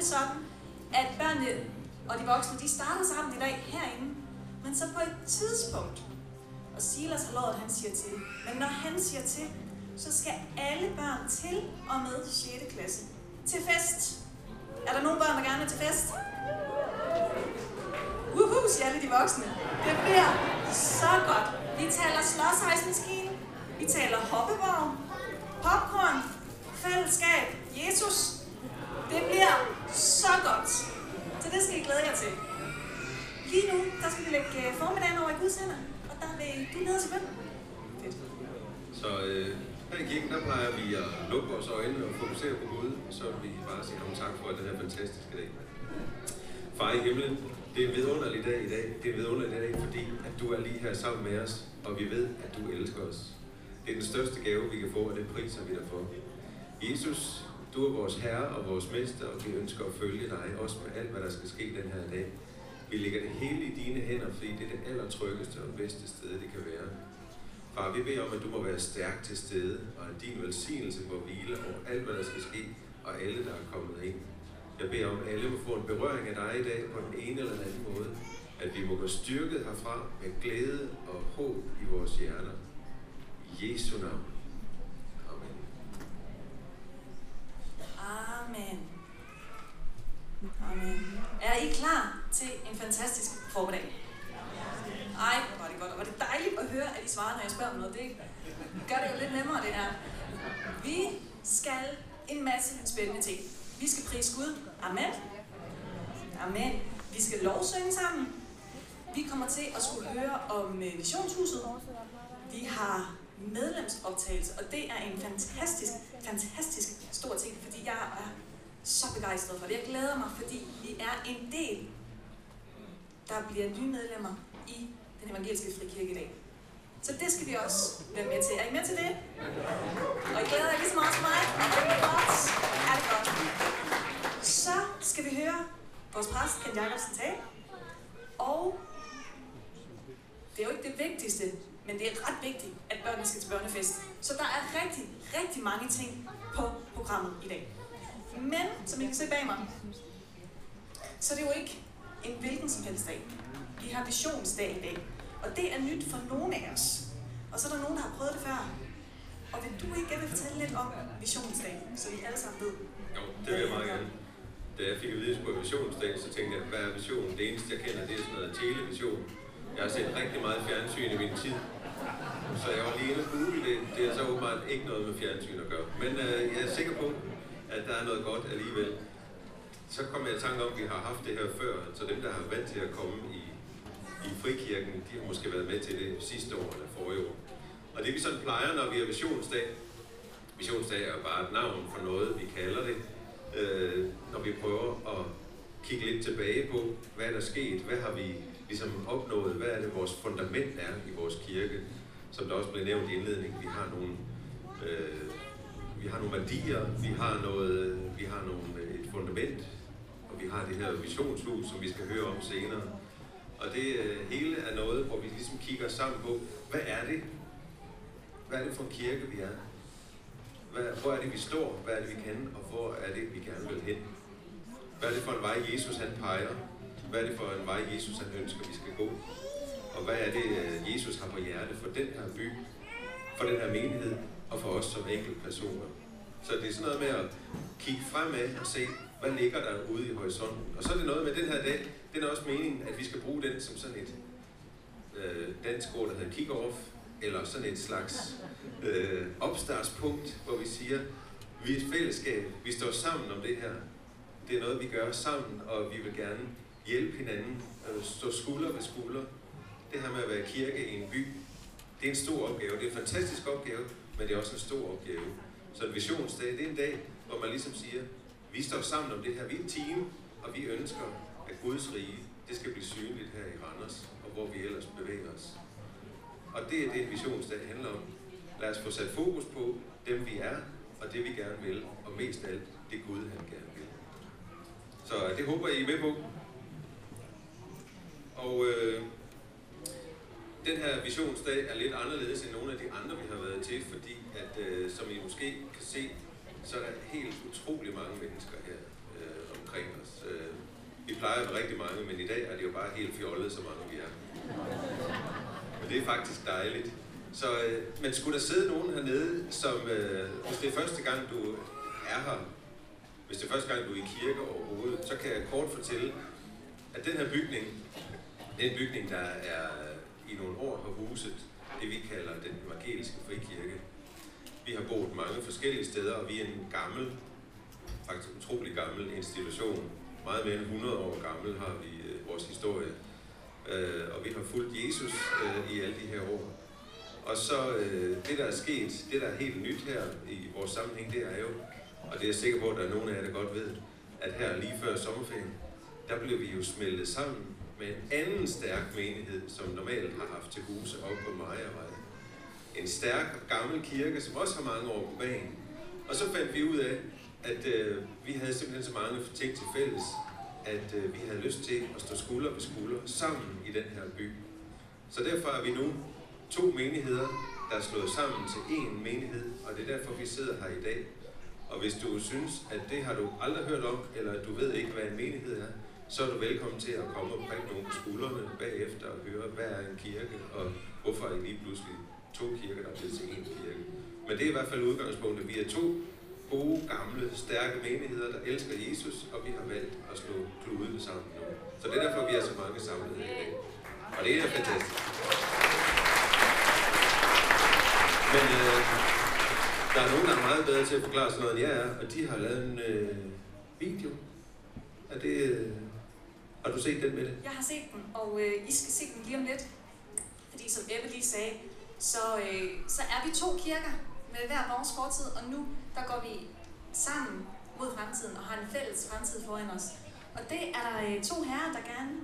det sådan, at børnene og de voksne, de starter sammen i dag herinde. Men så på et tidspunkt, og Silas har lovet, at han siger til, men når han siger til, så skal alle børn til og med 6. klasse til fest. Er der nogen børn, der gerne vil til fest? Woohoo, siger alle de voksne. Det bliver så godt. Vi taler slåsejsmaskine, vi taler hoppevogn, popcorn, fællesskab, Jesus. Det bliver så godt. Så det skal I glæde jer til. Lige nu, der skal vi lægge øh, formiddagen over i Guds hænder, og der vil du ned til bøn. Så øh, her i kirken, der plejer vi at lukke vores øjne og fokusere på Gud, og så vil vi bare sige ham tak for den her fantastiske dag. Far i himlen, det er en vidunderlig dag i dag. Det er en vidunderlig dag, fordi at du er lige her sammen med os, og vi ved, at du elsker os. Det er den største gave, vi kan få, og det priser vi dig for. Jesus, du er vores Herre og vores Mester, og vi ønsker at følge dig, også med alt, hvad der skal ske den her dag. Vi lægger det hele i dine hænder, fordi det er det allertryggeste og bedste sted, det kan være. Far, vi beder om, at du må være stærk til stede, og at din velsignelse må hvile over alt, hvad der skal ske, og alle, der er kommet ind. Jeg beder om, at alle må få en berøring af dig i dag på den ene eller den anden måde. At vi må gå styrket herfra med glæde og håb i vores hjerter. I Jesu navn. Amen. Amen. Amen. Er I klar til en fantastisk formiddag? Ej, hvor var det godt. Og var det dejligt at høre, at I svarer, når jeg spørger om noget. Det gør det jo lidt nemmere, det her. Vi skal en masse spændende ting. Vi skal prise Gud. Amen. Amen. Vi skal lovsynge sammen. Vi kommer til at skulle høre om øh, missionshuset. Vi har medlemsoptagelse, og det er en fantastisk, fantastisk stor ting, fordi jeg er så begejstret for det. Jeg glæder mig, fordi vi er en del, der bliver nye medlemmer i den evangeliske frikirke i dag. Så det skal vi også være med til. Er I med til det? Og I glæder jer lige så meget som mig? Er det godt? Er det godt? Så skal vi høre vores præst, Ken Jacobsen, tale. Og det er jo ikke det vigtigste, men det er ret vigtigt, at børnene skal til børnefest. Så der er rigtig, rigtig mange ting på programmet i dag. Men, som I kan se bag mig, så det er det jo ikke en hvilken som helst dag. Vi har visionsdag i dag, og det er nyt for nogle af os. Og så er der nogen, der har prøvet det før. Og vil du ikke gerne fortælle lidt om visionsdag, så vi alle sammen ved? Jo, det vil jeg meget gerne. Da jeg fik at vide, på visionsdag, så tænkte jeg, hvad er visionen? Det eneste, jeg kender, det er sådan noget television. Jeg har set rigtig meget fjernsyn i min tid. Så jeg var lige inde og google det. Det er så åbenbart ikke noget med fjernsyn at gøre. Men øh, jeg er sikker på, at der er noget godt alligevel. Så kom jeg i tanke om, at vi har haft det her før. Så dem, der har vant til at komme i, i frikirken, de har måske været med til det sidste år eller forrige år. Og det vi sådan plejer, når vi har visionsdag, visionsdag er bare et navn for noget, vi kalder det, øh, når vi prøver at kigge lidt tilbage på, hvad er der sket, hvad har vi ligesom opnået, hvad er det vores fundament er i vores kirke, som der også blev nævnt i indledningen, vi har nogle, øh, vi har nogle værdier, vi har noget, vi har nogle, øh, et fundament, og vi har det her visionshus, som vi skal høre om senere. Og det øh, hele er noget, hvor vi ligesom kigger sammen på, hvad er det? Hvad er det for en kirke, vi er? Hvad, hvor er det, vi står? Hvad er det, vi kan? Og hvor er det, vi gerne vil hen? Hvad er det for en vej, Jesus han peger? Hvad er det for en vej, Jesus han ønsker, vi skal gå? Og hvad er det, øh, Jesus har på hjerte for den her by, for den her menighed, og for os som enkelte personer? Så det er sådan noget med at kigge fremad og se, hvad ligger der ude i horisonten? Og så er det noget med den her dag, den er også meningen, at vi skal bruge den som sådan et øh, dansk ord, der hedder kick-off, eller sådan et slags øh, opstartspunkt, hvor vi siger, vi er et fællesskab, vi står sammen om det her. Det er noget, vi gør sammen, og vi vil gerne hjælpe hinanden, øh, stå skulder ved skulder. Det her med at være kirke i en by, det er en stor opgave. Det er en fantastisk opgave, men det er også en stor opgave. Så en visionsdag, det er en dag, hvor man ligesom siger, vi står sammen om det her, vi er et team, og vi ønsker, at Guds rige, det skal blive synligt her i Randers, og hvor vi ellers bevæger os. Og det er det, en visionsdag handler om. Lad os få sat fokus på dem, vi er, og det, vi gerne vil, og mest af alt, det Gud, han gerne. Så det håber I er med på. Og øh, den her visionsdag er lidt anderledes end nogle af de andre, vi har været til, fordi at, øh, som I måske kan se, så er der helt utrolig mange mennesker her øh, omkring os. Øh, vi plejer at være rigtig mange, men i dag er det jo bare helt fjollet, så mange vi er. Men det er faktisk dejligt. Så, øh, men skulle der sidde nogen hernede, som, øh, hvis det er første gang, du er her, hvis det er første gang, du er i kirke overhovedet, så kan jeg kort fortælle, at den her bygning, det er en bygning, der er i nogle år har huset det, vi kalder den evangeliske frikirke. Vi har boet mange forskellige steder, og vi er en gammel, faktisk utrolig gammel institution. Meget mere end 100 år gammel har vi øh, vores historie. Øh, og vi har fulgt Jesus øh, i alle de her år. Og så øh, det, der er sket, det der er helt nyt her i vores sammenhæng, det er jo, og det er jeg sikker på, at der er nogen af jer, der godt ved, at her lige før sommerferien, der blev vi jo smeltet sammen med en anden stærk menighed, som normalt har haft til huse op på Majervej. En stærk gammel kirke, som også har mange år på banen. Og så fandt vi ud af, at øh, vi havde simpelthen så mange ting til fælles, at øh, vi havde lyst til at stå skulder ved skulder sammen i den her by. Så derfor er vi nu to menigheder, der er slået sammen til én menighed, og det er derfor, vi sidder her i dag. Og hvis du synes, at det har du aldrig hørt om, eller du ved ikke, hvad en menighed er, så er du velkommen til at komme og prikke nogen på skuldrene bagefter og høre, hvad er en kirke, og hvorfor er I lige pludselig to kirker, der er blevet til én kirke. Men det er i hvert fald udgangspunktet. Vi er to gode, gamle, stærke menigheder, der elsker Jesus, og vi har valgt at slå kludene sammen nu. Så det er derfor, vi er så mange samlet her i dag. Og det er fantastisk. Men øh, der er nogen, der er meget bedre til at forklare sådan noget, end jeg er, og de har lavet en øh, video. Er det, øh, har du set den med det? Jeg har set den, og øh, I skal se den lige om lidt. Fordi som Ebbe lige sagde, så, øh, så er vi to kirker med hver vores fortid, og nu der går vi sammen mod fremtiden og har en fælles fremtid foran os. Og det er der øh, to herrer, der gerne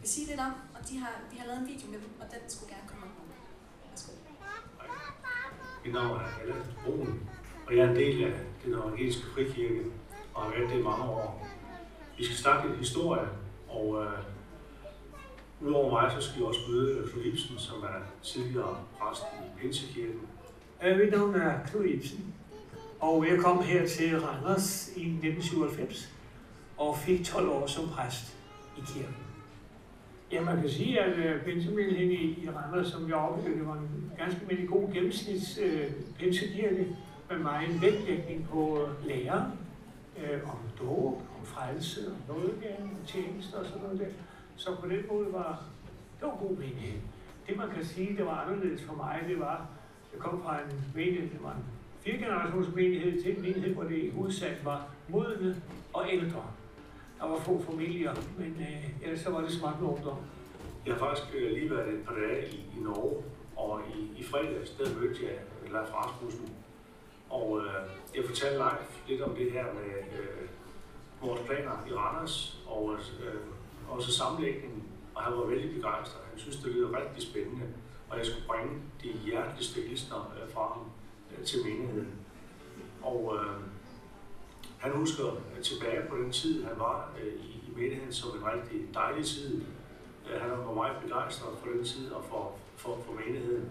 vil sige lidt om, og de har, vi har lavet en video med dem, og den skulle gerne komme op. Værsgo. Mit navn er Allan Broen, og jeg er en del af den evangeliske frikirke, og har været det i mange år. Vi skal snakke lidt historie, og øh, udover mig, så skal vi også møde Knud Ibsen, som er tidligere præst i Pinsekirken. Øh, Mit navn er Knud Ibsen, og jeg kom her til Randers i 1997 og fik 12 år som præst i kirken. Ja, man kan sige, at øh, Benjamin hen i, i Randers, som jeg oplevede, var en ganske almindelig god gennemsnits øh, pensekirke med meget vægtlægning på øh, lærer øh, om dåb, om frelse, om nådegave, om tjenester og sådan noget der. Så på den måde var det var god menighed. Det man kan sige, det var anderledes for mig, det var, jeg kom fra en menighed, det var en fire menighed til en menighed, hvor det i var modne og ældre. Der var få familier, men øh, ellers så var det smart med ungdom. Jeg har faktisk øh, lige været et par dage i, i Norge, og i, i fredags, der mødte jeg øh, Leif Rasmussen. Og øh, jeg fortalte Leif lidt om det her med øh, vores planer i Randers, og øh, også sammenlægningen, og han var vældig begejstret. Han synes, det lyder rigtig spændende, og jeg skulle bringe de hjerteligste hilsner øh, fra ham øh, til menigheden. Og øh, han husker tilbage på den tid, han var øh, i, i menigheden som en rigtig dejlig tid. Øh, han var meget begejstret for den tid og for, for, for menigheden.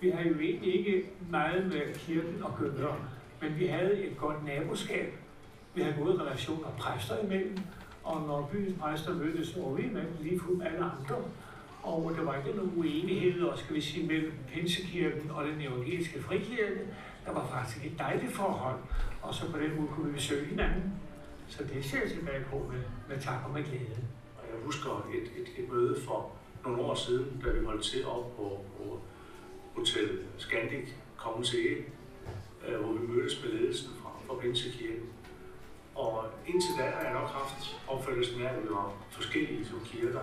Vi har jo egentlig ikke meget med kirken at gøre, men vi havde et godt naboskab. Vi havde gode relationer præster imellem, og når byens præster mødtes, så var vi imellem lige fuldt alle andre. Og der var ikke nogen uenigheder, skal vi sige, mellem Pinsekirken og den evangeliske frikirke. Der var faktisk et dejligt forhold, og så på den måde kunne vi besøge hinanden. Så det ser jeg tilbage på med, med tak og med glæde. Og jeg husker et, et, et møde for nogle år siden, da vi holdt til op på, på Hotel Scandic Kongens Ege, øh, hvor vi mødtes med ledelsen fra, fra Pinsekirken. Og indtil da har jeg nok haft opfattelsen af, at vi var forskellige som kirker.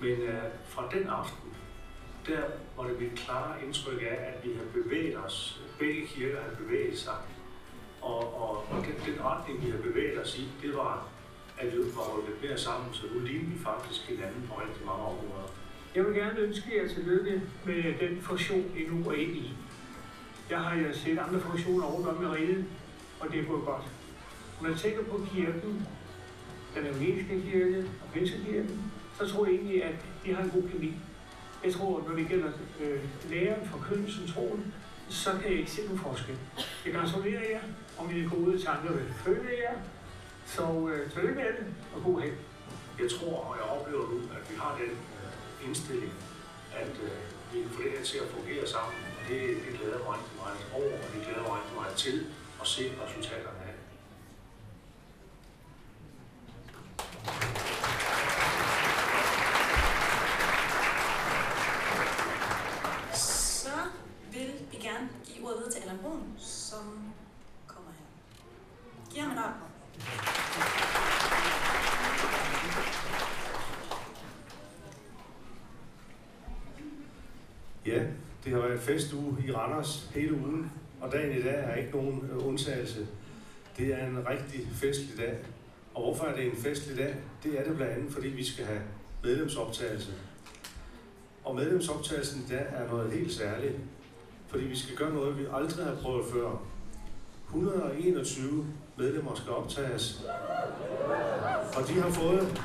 Men øh, fra den aften, der var det mit klare indtryk af, at vi havde bevæget os, begge kirker havde bevæget sig. Og, og, og den, den retning, vi har bevæget os i, det var, at vi var rykket mere sammen, så nu ligner vi faktisk hinanden på rigtig mange områder. Jeg vil gerne ønske jer tillykke med den funktion, I nu er inde i. Jeg har jo set andre funktioner rundt om i riget, og det er gået godt. Når jeg tænker på kirken, den evangeliske kirke og pinsekirken, så tror jeg egentlig, at de har en god kemi. Jeg tror, når det gælder øh, læren, forkyndelsen, troen, så kan jeg ikke se nogen forskel. Jeg gratulerer jer, og mine gode tanker vil følge jer. Så øh, tillykke med det, og god held. Jeg tror, og jeg oplever nu, at vi har den øh, indstilling, at øh, vi kan få det her til at fungere sammen. Og det, det glæder mig rigtig meget over, og det glæder mig rigtig meget til at se resultaterne af. Så vil vi gerne give ordet videre til Allan Brun, som. Giv ham en. Ja, det har været festuge i Randers hele ugen, og dagen i dag er ikke nogen øh, undtagelse. Det er en rigtig festlig dag. Og hvorfor er det en festlig dag? Det er det blandt andet, fordi vi skal have medlemsoptagelse. Og medlemsoptagelsen i dag er noget helt særligt, fordi vi skal gøre noget, vi aldrig har prøvet før. 121 medlemmer skal optages, og de har fået,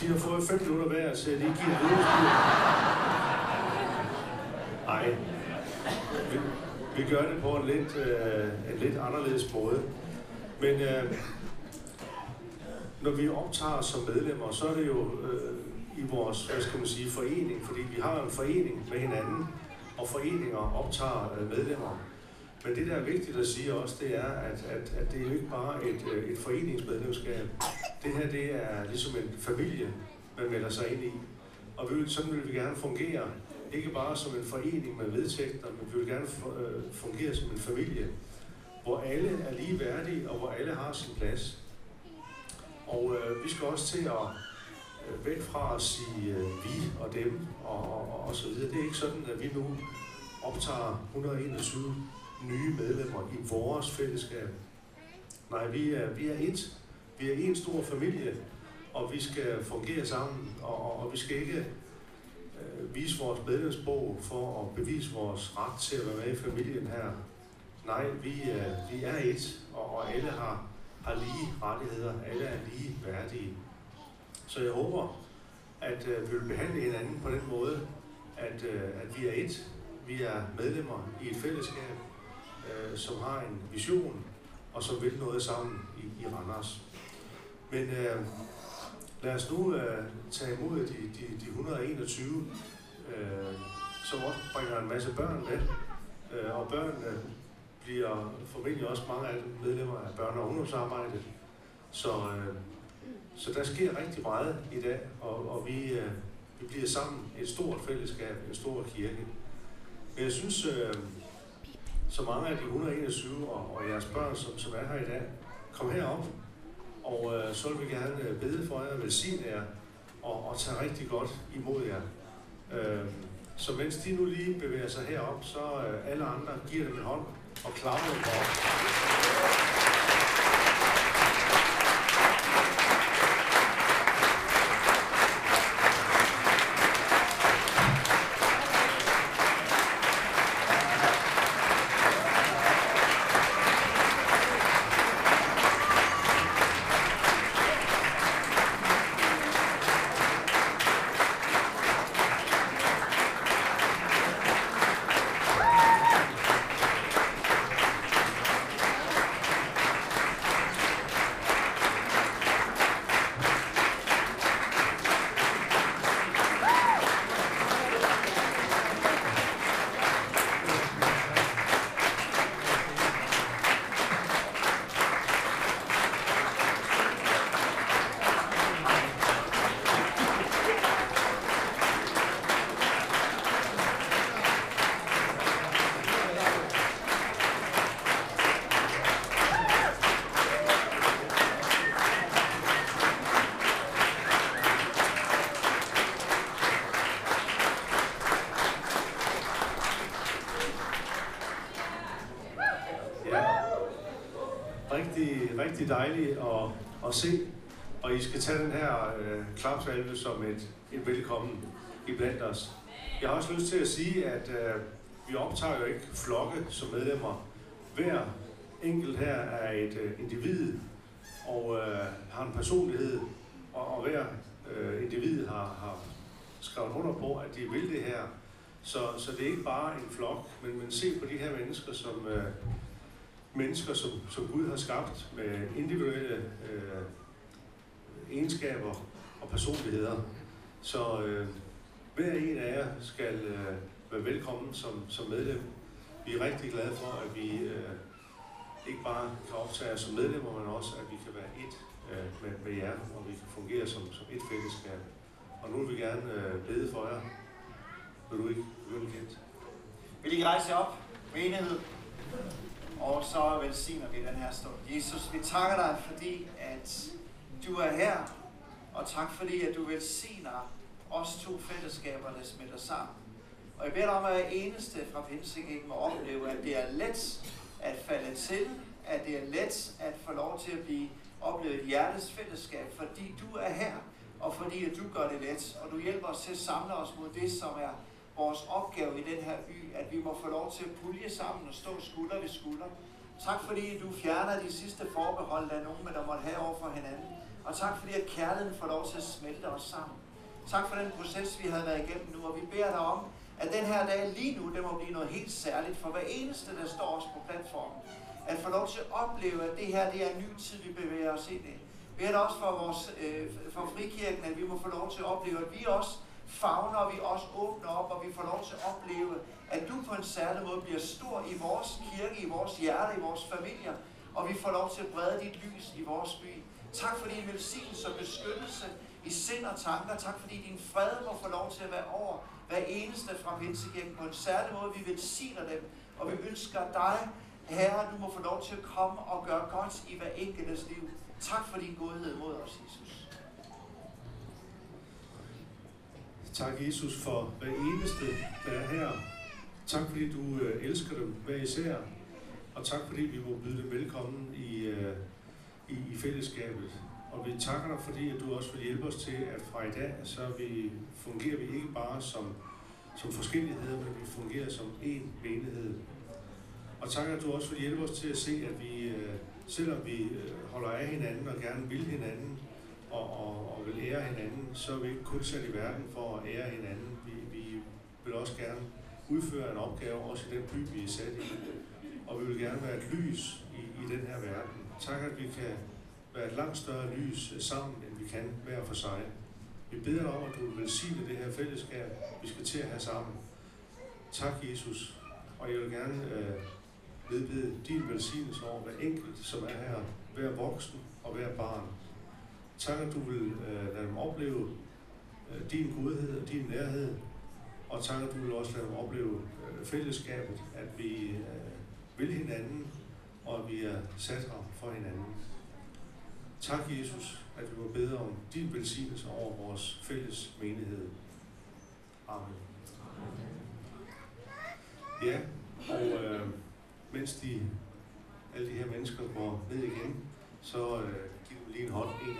de har fået 5 minutter hver så at lige giver et. Nej, vi, vi gør det på en lidt, øh, en lidt anderledes måde. Men øh, når vi optager som medlemmer, så er det jo øh, i vores, hvad skal man sige, forening, fordi vi har en forening med hinanden, og foreninger optager øh, medlemmer. Men det, der er vigtigt at sige også, det er, at, at, at det er jo ikke bare et, øh, et foreningsmedlemskab. Det her, det er ligesom en familie, man melder sig ind i. Og vi vil, sådan vil vi gerne fungere ikke bare som en forening med vedtægter, men vi vil gerne øh, fungere som en familie, hvor alle er lige værdige, og hvor alle har sin plads. Og øh, vi skal også til at øh, væk fra at sige øh, vi og dem og, og, og så videre. Det er ikke sådan, at vi nu optager 121 nye medlemmer i vores fællesskab. Nej, vi er, vi er et. Vi er en stor familie, og vi skal fungere sammen, og, og, og vi skal ikke øh, vise vores medlemsbog for at bevise vores ret til at være med i familien her. Nej, vi er, vi er et, og, og alle har, har lige rettigheder. Alle er lige værdige. Så jeg håber, at øh, vi vil behandle hinanden på den måde, at, øh, at vi er et. Vi er medlemmer i et fællesskab, øh, som har en vision, og som vil noget sammen i, i Randers. Men øh, lad os nu øh, tage imod de, de, de 121, øh, som også bringer en masse børn med. Øh, og børnene bliver formentlig også mange af dem medlemmer af børne- og ungdomsarbejdet. Så, øh, så der sker rigtig meget i dag, og, og vi, øh, vi bliver sammen et stort fællesskab, en stor kirke. Men jeg synes, øh, så mange af de 121 og, og jeres børn, som, som er her i dag, kom herop, og øh, så vil vi gerne øh, bede for jer, velsigne jer, og, og tage rigtig godt imod jer. Øh, så mens de nu lige bevæger sig herop, så øh, alle andre giver dem en hånd og klapper dem op. Ja. Rigtig, rigtig dejligt at, se. Og I skal tage den her øh, klapsalve som et, et velkommen. iblandt os. Jeg har også lyst til at sige, at øh, vi optager jo ikke flokke som medlemmer. Hver enkelt her er et øh, individ og øh, har en personlighed, og, og hver øh, individ har, har skrevet under på, at de vil det her. Så, så det er ikke bare en flok, men, men se på de her mennesker som øh, mennesker, som, som Gud har skabt med individuelle øh, egenskaber og personligheder. Så øh, hver en af jer skal øh, være velkommen som, som medlem. Vi er rigtig glade for, at vi øh, ikke bare kan optage os som medlemmer, men også at vi kan være et øh, med, med jer, og vi kan fungere som, som et fællesskab. Og nu vil vi gerne øh, bede for jer. Vil du ikke begynde, Kent? Vil I rejse op, menighed? Og så velsigner vi den her stund. Jesus, vi takker dig, fordi at du er her. Og tak fordi, at du velsigner os to fællesskaber, der smitter sammen. Og jeg beder dig om, at eneste fra Pinsegæng må opleve, at det er let at falde til, at det er let at få lov til at blive oplevet et fællesskab, fordi du er her, og fordi at du gør det let, og du hjælper os til at samle os mod det, som er vores opgave i den her by, at vi må få lov til at pulje sammen og stå skulder ved skulder. Tak fordi du fjerner de sidste forbehold, der er nogen, der måtte have over for hinanden. Og tak fordi at kærligheden får lov til at smelte os sammen. Tak for den proces, vi har været igennem nu, og vi beder dig om, at den her dag lige nu, det må blive noget helt særligt for hver eneste, der står os på platformen. At få lov til at opleve, at det her det er en ny tid, vi bevæger os ind i. Vi er også for, vores, øh, for frikirken, at vi må få lov til at opleve, at vi også favner, vi også åbner op, og vi får lov til at opleve, at du på en særlig måde bliver stor i vores kirke, i vores hjerte, i vores familier, og vi får lov til at brede dit lys i vores by. Tak for din velsignelse og beskyttelse i sind og tanker. Tak fordi din fred må få lov til at være over hver eneste fra Pinsekirken på en særlig måde. Vi velsigner dem, og vi ønsker dig, Herre, du må få lov til at komme og gøre godt i hver enkeltes liv. Tak for din godhed mod os, Jesus. Tak, Jesus, for hver eneste, der er her. Tak, fordi du øh, elsker dem hver især. Og tak, fordi vi må byde dem velkommen i, øh, i, i fællesskabet. Og vi takker dig, fordi at du også vil hjælpe os til, at fra i dag, så vi, fungerer vi ikke bare som, som forskelligheder, men vi fungerer som én menighed. Og tak, at du også vil hjælpe os til at se, at vi, øh, selvom vi øh, holder af hinanden og gerne vil hinanden, og, og, og vil ære hinanden, så er vi ikke kun sat i verden for at ære hinanden. Vi, vi vil også gerne udføre en opgave, også i den by, vi er sat i. Og vi vil gerne være et lys i, i den her verden. Tak, at vi kan være et langt større lys sammen, end vi kan hver for sig. Vi beder dig om, at du vil velsigne det her fællesskab, vi skal til at have sammen. Tak, Jesus. Og jeg vil gerne øh, vedbede din velsignelse over hver enkelt, som er her, hver voksen og hver barn. Tak, at du vil øh, lade dem opleve øh, din godhed og din nærhed. Og tak, at du vil også lade dem opleve øh, fællesskabet, at vi øh, vil hinanden, og at vi er sat her for hinanden. Tak, Jesus, at vi må bede om din velsignelse over vores fælles menighed. Amen. Ja, og øh, mens de, alle de her mennesker går ned igen, så øh, giv dem lige en hånd en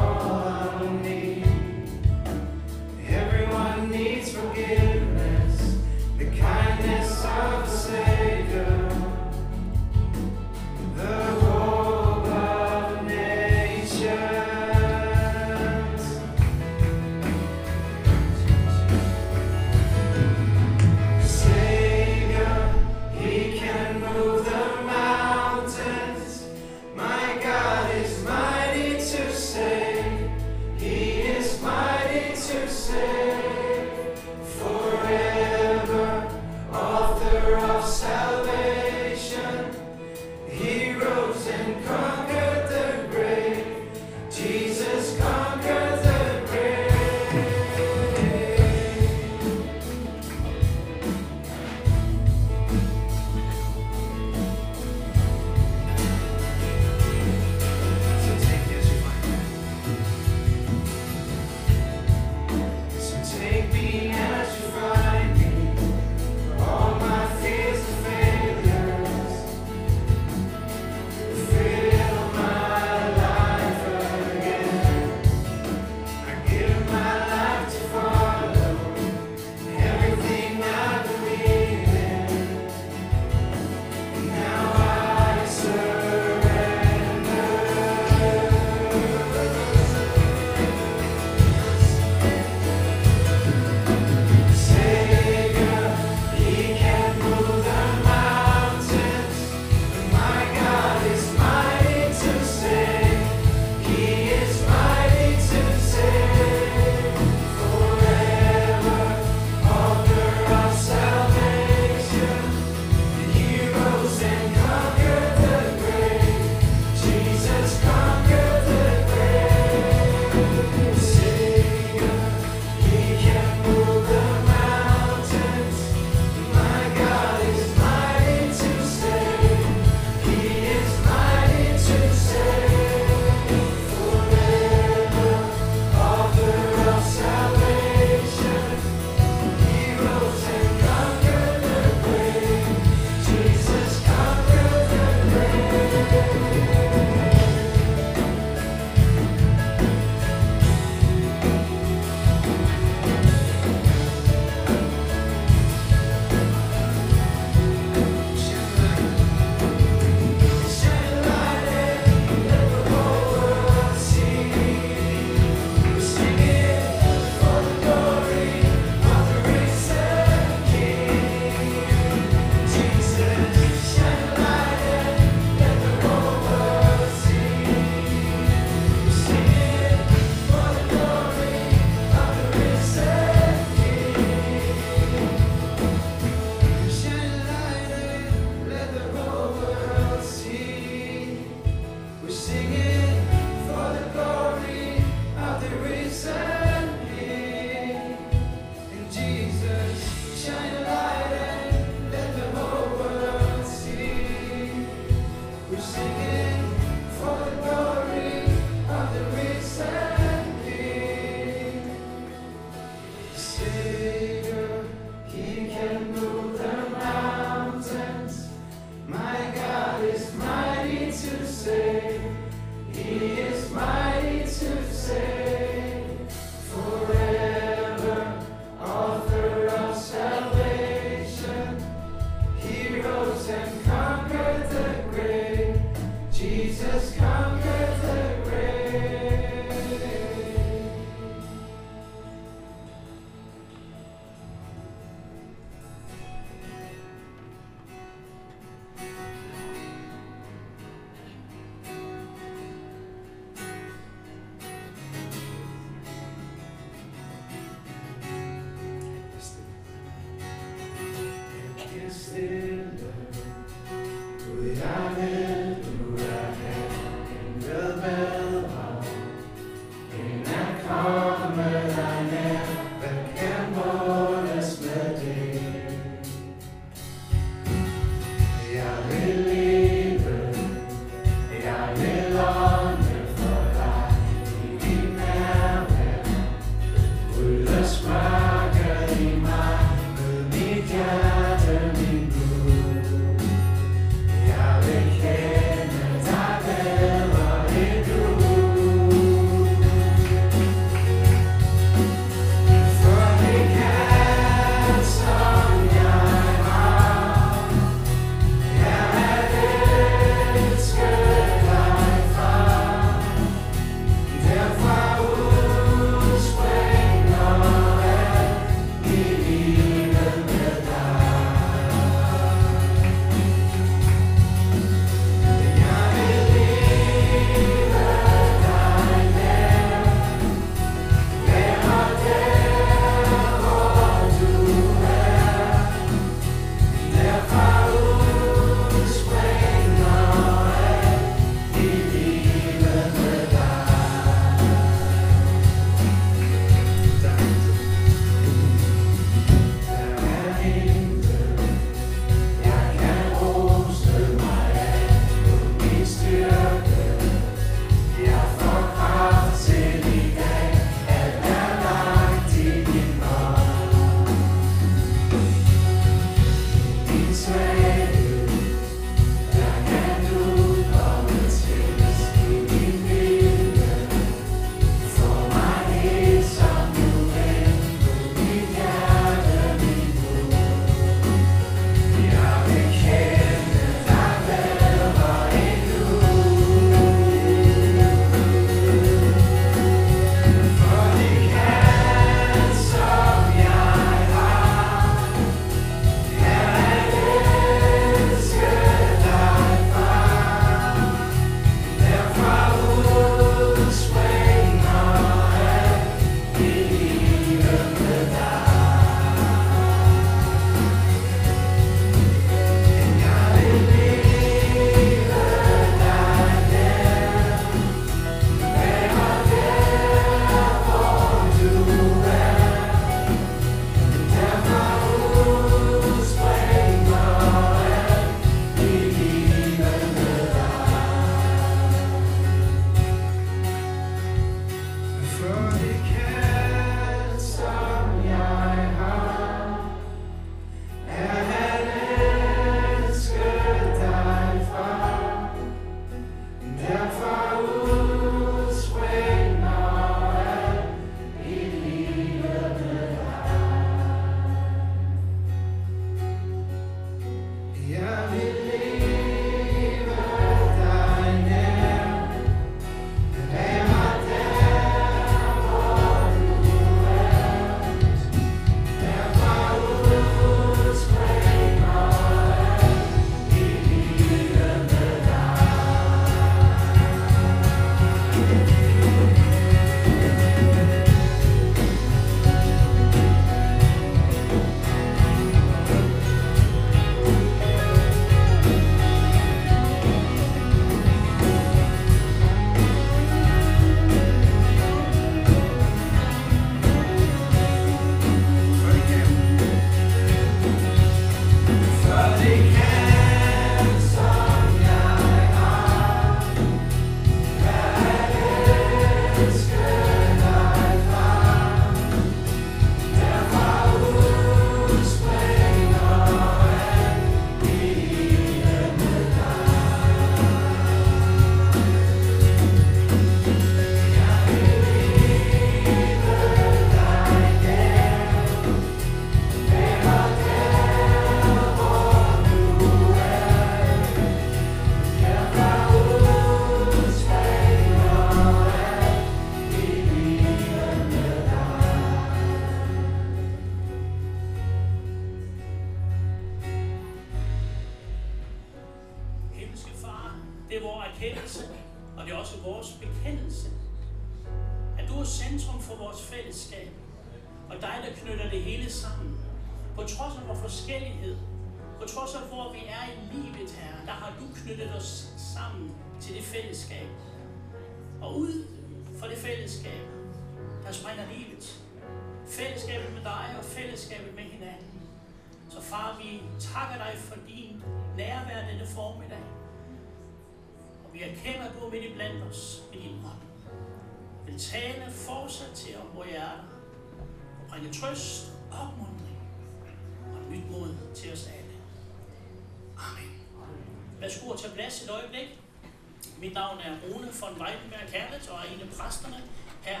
von Weidenberg Herlet og er en af præsterne øh, her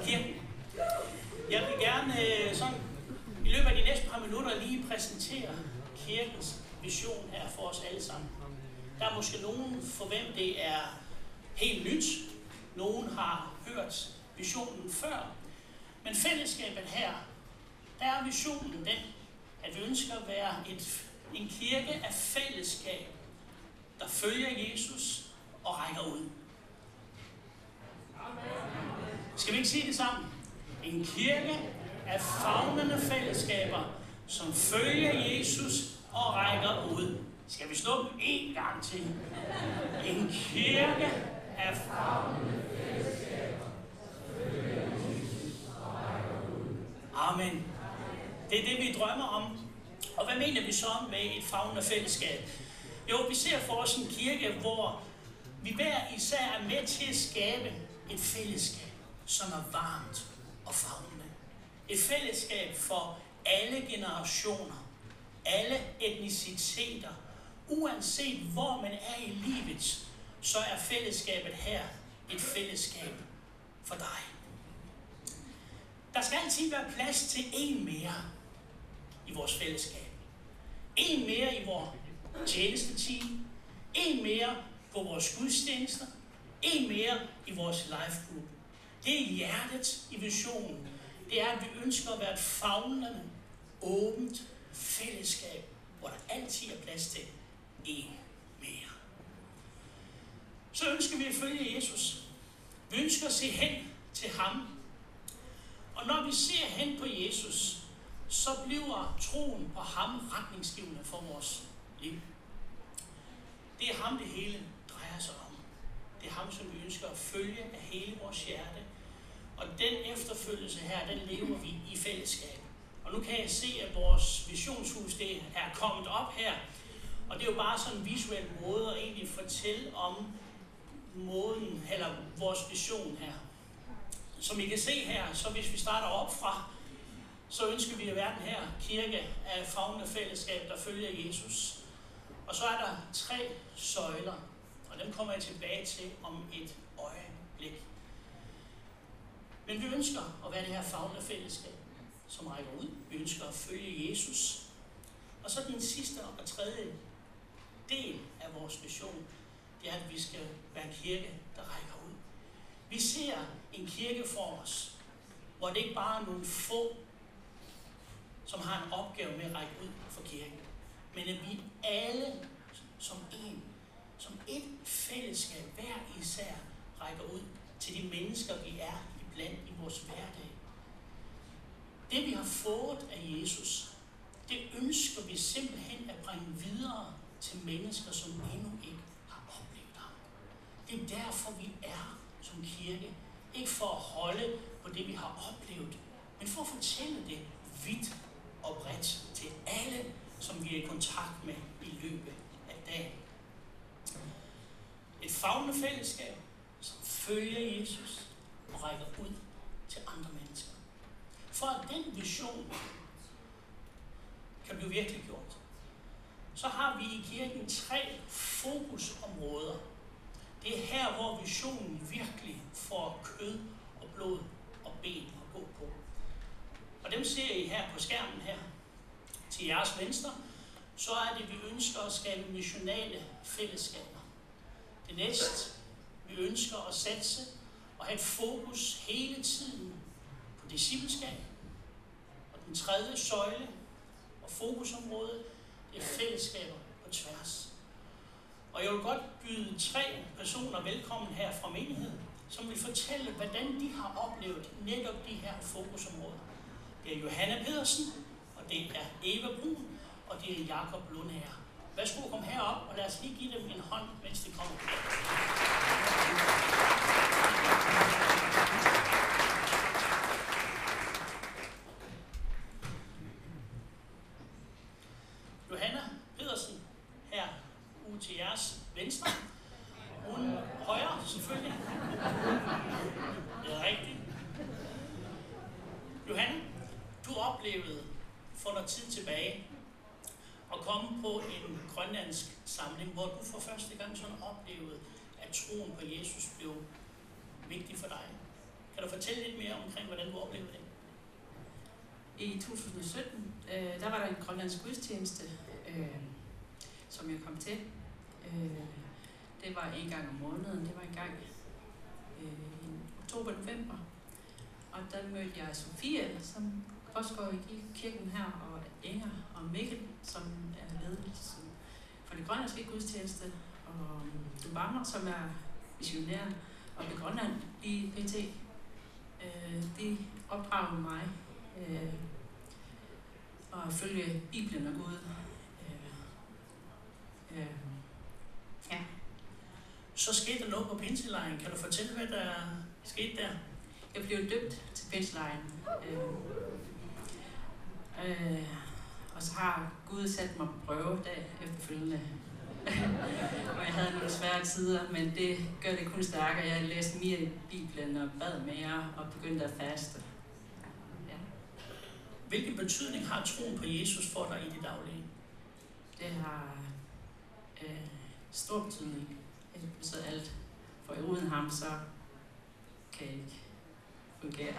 i kirken. Jeg vil gerne øh, sådan, i løbet af de næste par minutter lige præsentere kirkens vision her for os alle sammen. Der er måske nogen, for hvem det er helt nyt. Nogen har hørt visionen før. Men fællesskabet her, der er visionen den, at vi ønsker at være et, en kirke af fællesskab, der følger Jesus og rækker ud. Skal vi ikke sige det sammen? En kirke af fagnende fællesskaber, som følger Jesus og rækker ud. Skal vi slå dem en gang til? En kirke af fagnende fællesskaber, Amen. Det er det, vi drømmer om. Og hvad mener vi så med et fagnende fællesskab? Jo, vi ser for os en kirke, hvor vi hver især er med til at skabe et fællesskab, som er varmt og fagnende. Et fællesskab for alle generationer, alle etniciteter. Uanset hvor man er i livet, så er fællesskabet her et fællesskab for dig. Der skal altid være plads til en mere i vores fællesskab. En mere i vores tjenesteteam. En mere på vores gudstjenester. En mere i vores life group. Det er hjertet i visionen. Det er, at vi ønsker at være et fagnende, åbent fællesskab, hvor der altid er plads til en mere. Så ønsker vi at følge Jesus. Vi ønsker at se hen til ham. Og når vi ser hen på Jesus, så bliver troen på ham retningsgivende for vores liv. Det er ham, det hele drejer sig om. Det er ham, som vi ønsker at følge af hele vores hjerte. Og den efterfølgelse her, den lever vi i fællesskab. Og nu kan jeg se, at vores visionshus det er kommet op her. Og det er jo bare sådan en visuel måde at egentlig fortælle om måden, eller vores vision her. Som I kan se her, så hvis vi starter op fra, så ønsker vi at være den her kirke af fagnende fællesskab, der følger Jesus. Og så er der tre søjler, og den kommer jeg tilbage til om et øjeblik. Men vi ønsker at være det her fagne fællesskab, som rækker ud. Vi ønsker at følge Jesus. Og så den sidste og tredje del af vores vision, det er, at vi skal være en kirke, der rækker ud. Vi ser en kirke for os, hvor det ikke bare er nogle få, som har en opgave med at række ud for kirken, men at vi alle som en, som et fællesskab, hver især, rækker ud til de mennesker, vi er iblandt i vores hverdag. Det vi har fået af Jesus, det ønsker vi simpelthen at bringe videre til mennesker, som endnu ikke har oplevet ham. Det er derfor, vi er som kirke. Ikke for at holde på det, vi har oplevet, men for at fortælle det vidt og bredt til alle, som vi er i kontakt med i løbet af dagen. Et fagnende fællesskab, som følger Jesus og rækker ud til andre mennesker. For at den vision kan blive virkelig gjort, så har vi i kirken tre fokusområder. Det er her, hvor visionen virkelig får kød og blod og ben at gå på. Og dem ser I her på skærmen her. Til jeres venstre, så er det, vi ønsker at skabe missionale fællesskaber. Det næste, vi ønsker at satse og have et fokus hele tiden på discipleskab. Og den tredje søjle og fokusområde, det er fællesskaber på tværs. Og jeg vil godt byde tre personer velkommen her fra menigheden, som vil fortælle, hvordan de har oplevet netop de her fokusområder. Det er Johanna Pedersen, og det er Eva Brun, og det er Jakob Lundher. Værsgo kom herop, og lad os lige give dem en hånd, mens de kommer. Johanna Pedersen, her ude til jeres venstre. Hun højre, selvfølgelig. Det er rigtigt. Johanna, du oplevede for noget tid tilbage at komme på en grønlandsk samling, hvor du for første gang sådan oplevede, at troen på Jesus blev vigtig for dig. Kan du fortælle lidt mere omkring, hvordan du oplevede det? I 2017, øh, der var der en grønlandsk gudstjeneste, øh, som jeg kom til. Øh, det var en gang om måneden, det var en gang øh, i oktober-november. Og der mødte jeg Sofie, som også går i kirken her, og Inger og Mikkel, som er ledelsen for det grønlandske gudstjeneste, og Dubammer, som er missionær og i Grønland i PT. Øh, det opdrager mig øh, at følge Bibelen og Gud. Øh, øh, ja. Så skete der noget på pinselejren. Kan du fortælle, hvad der skete der? Jeg blev døbt til pinselejren. Øh, øh, og så har Gud sat mig på prøve der efterfølgende og jeg havde nogle svære tider, men det gør det kun stærkere. Jeg læste mere i Bibelen og bad mere og begyndte at faste. Hvilken betydning har troen på Jesus for dig i det daglige? Det har øh, stor betydning. Det betyder alt. For uden ham, så kan jeg ikke fungere.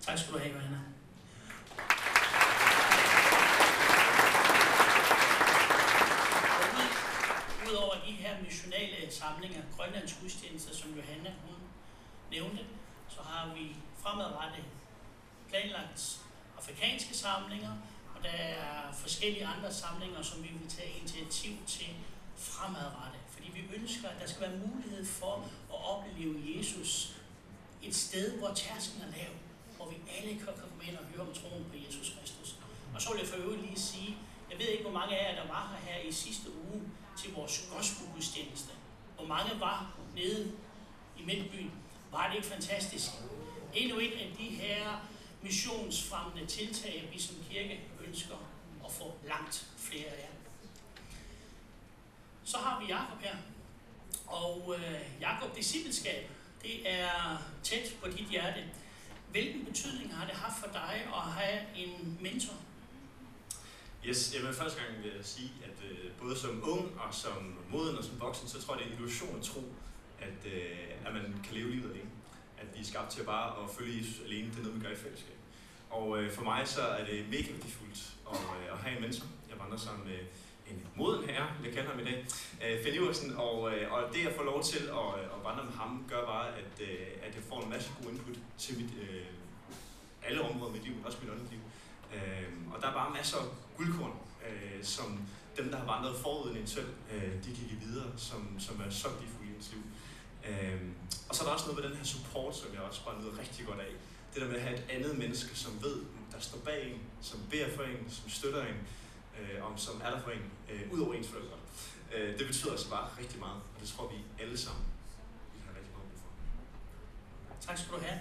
Tak skal du have, Johanna. Udover de her missionale samlinger, Grønlands gudstjenester, som Johanna hun nævnte, så har vi fremadrettet planlagt afrikanske samlinger, og der er forskellige andre samlinger, som vi vil tage initiativ til fremadrettet. Fordi vi ønsker, at der skal være mulighed for at opleve Jesus et sted, hvor tærsken er lav, hvor vi alle kan komme ind og høre om troen på Jesus Kristus. Og så vil jeg for øvrigt lige sige, jeg ved ikke, hvor mange af jer, der var her, her i sidste uge til vores gospelgudstjeneste. Hvor mange var nede i Midtbyen. Var det ikke fantastisk? Endnu et af de her missionsfremmende tiltag, vi som kirke ønsker at få langt flere af. Så har vi Jakob her. Og øh, Jakob, discipleskab, det er tæt på dit hjerte. Hvilken betydning har det haft for dig at have en mentor? Yes, jamen første gang vil jeg sige, at øh, både som ung og som moden og som voksen, så tror jeg, det er en illusion at tro, at, øh, at man kan leve livet alene. At vi er skabt til bare at følge Jesus alene, det er noget, vi gør i fællesskab. Og øh, for mig så er det mega værdifuldt at, øh, at have en mentor. Jeg vandrer sammen med øh, en moden herre, jeg kender ham i dag, øh, Finn Iversen, og, øh, og det at få lov til at, øh, at vandre med ham, gør bare, at, øh, at jeg får en masse god input til mit, øh, alle områder i mit liv, også mit åndeligt liv. Øh, og der er bare masser af guldkorn, øh, som dem, der har vandret forud end selv, øh, de kan give videre, som, som er så i ens liv. Øh, og så er der også noget med den her support, som jeg også bare nyder rigtig godt af. Det der med at have et andet menneske, som ved, der står bag en, som beder for en, som støtter en, øh, og som er der for en, øh, ud over ens forældre. Øh, det betyder altså bare rigtig meget, og det tror vi alle sammen vi har rigtig meget brug for. Tak skal du have.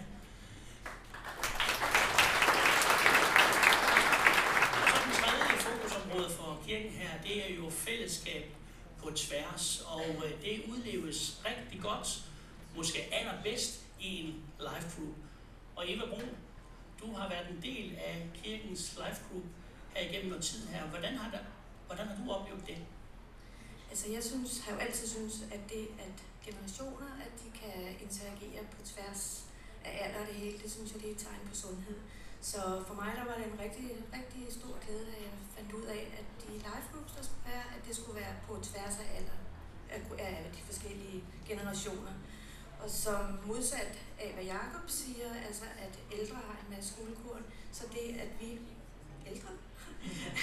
Og så den tredje fokusområde for kirken her, det er jo fællesskab på tværs, og øh, det udleves rigtig godt, måske allerbedst i en life group. Og Eva Brun, du har været en del af kirkens life group her igennem noget tid her. Hvordan har, der, hvordan har du oplevet det? Altså jeg synes, har jo altid synes, at det, at generationer, at de kan interagere på tværs af alder og det hele, det synes jeg, det er et tegn på sundhed. Så for mig der var det en rigtig, rigtig stor glæde, da jeg fandt ud af, at de life groups, der skulle være, at det skulle være på tværs af alder af de forskellige generationer. Og som modsat af, hvad Jacob siger, altså at ældre har en masse guldkorn, så det, at vi ældre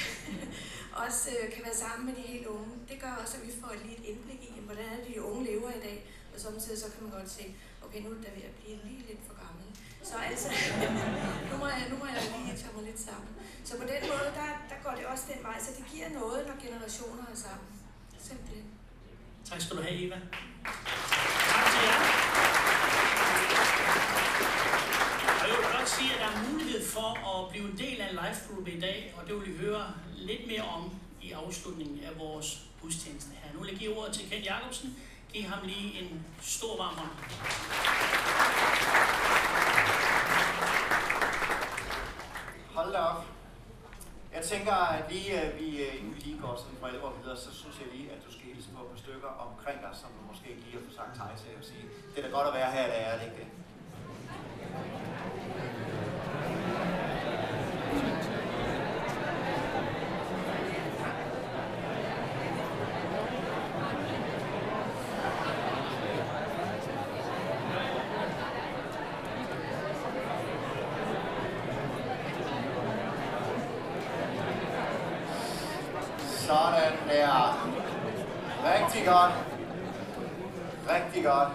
også øh, kan være sammen med de helt unge. Det gør også, at vi får et lige et indblik i, hvordan er det, de unge lever i dag. Og samtidig så kan man godt se, okay, nu er der ved at blive lige lidt for. Så altså, nu må jeg, nu må jeg lige tage mig lidt sammen. Så på den måde, der, der går det også den vej, så det giver noget, når generationer er sammen. Simpelthen. Tak skal du have, Eva. Tak til jer. Og jeg vil blot sige, at der er mulighed for at blive en del af en live group i dag, og det vil I høre lidt mere om i afslutningen af vores gudstjeneste her. Nu vil jeg give ordet til Kent Jacobsen. Giv ham lige en stor varm hånd. Hold da op. Jeg tænker, at lige at vi, øh, inden vi lige går sådan for alvor videre, så synes jeg lige, at du skal hilse på et par stykker omkring dig, som du måske ikke lige har fået sagt hej til og sige, det er da godt at være her, der er det ikke det? Sådan der. Rigtig godt. Rigtig godt.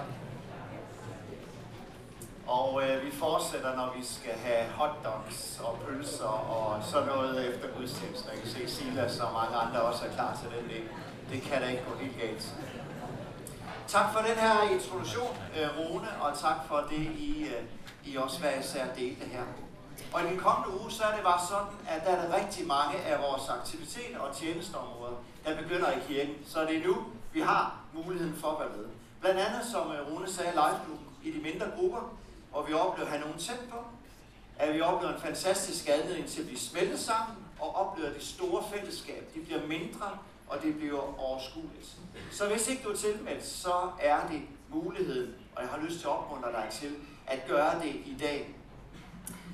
Og øh, vi fortsætter, når vi skal have hotdogs og pølser og sådan noget efter gudstjenesten. Jeg kan se Silas og mange andre også er klar til den del. Det kan da ikke gå helt galt. Tak for den her introduktion, øh, Rune, og tak for det, I, øh, I også hver især delte her. Og i den kommende uge, så er det bare sådan, at der er rigtig mange af vores aktiviteter og tjenesteområder, der begynder i kirken. Så det er nu, vi har muligheden for at være med. Blandt andet, som øh, Rune sagde, live i de mindre grupper, hvor vi oplever at have nogen tæt på. At vi oplever en fantastisk anledning til at blive smeltet sammen, og oplever det store fællesskab. Det bliver mindre, og det bliver overskueligt. Så hvis ikke du er tilmeldt, så er det muligheden, og jeg har lyst til at opmuntre dig til, at gøre det i dag.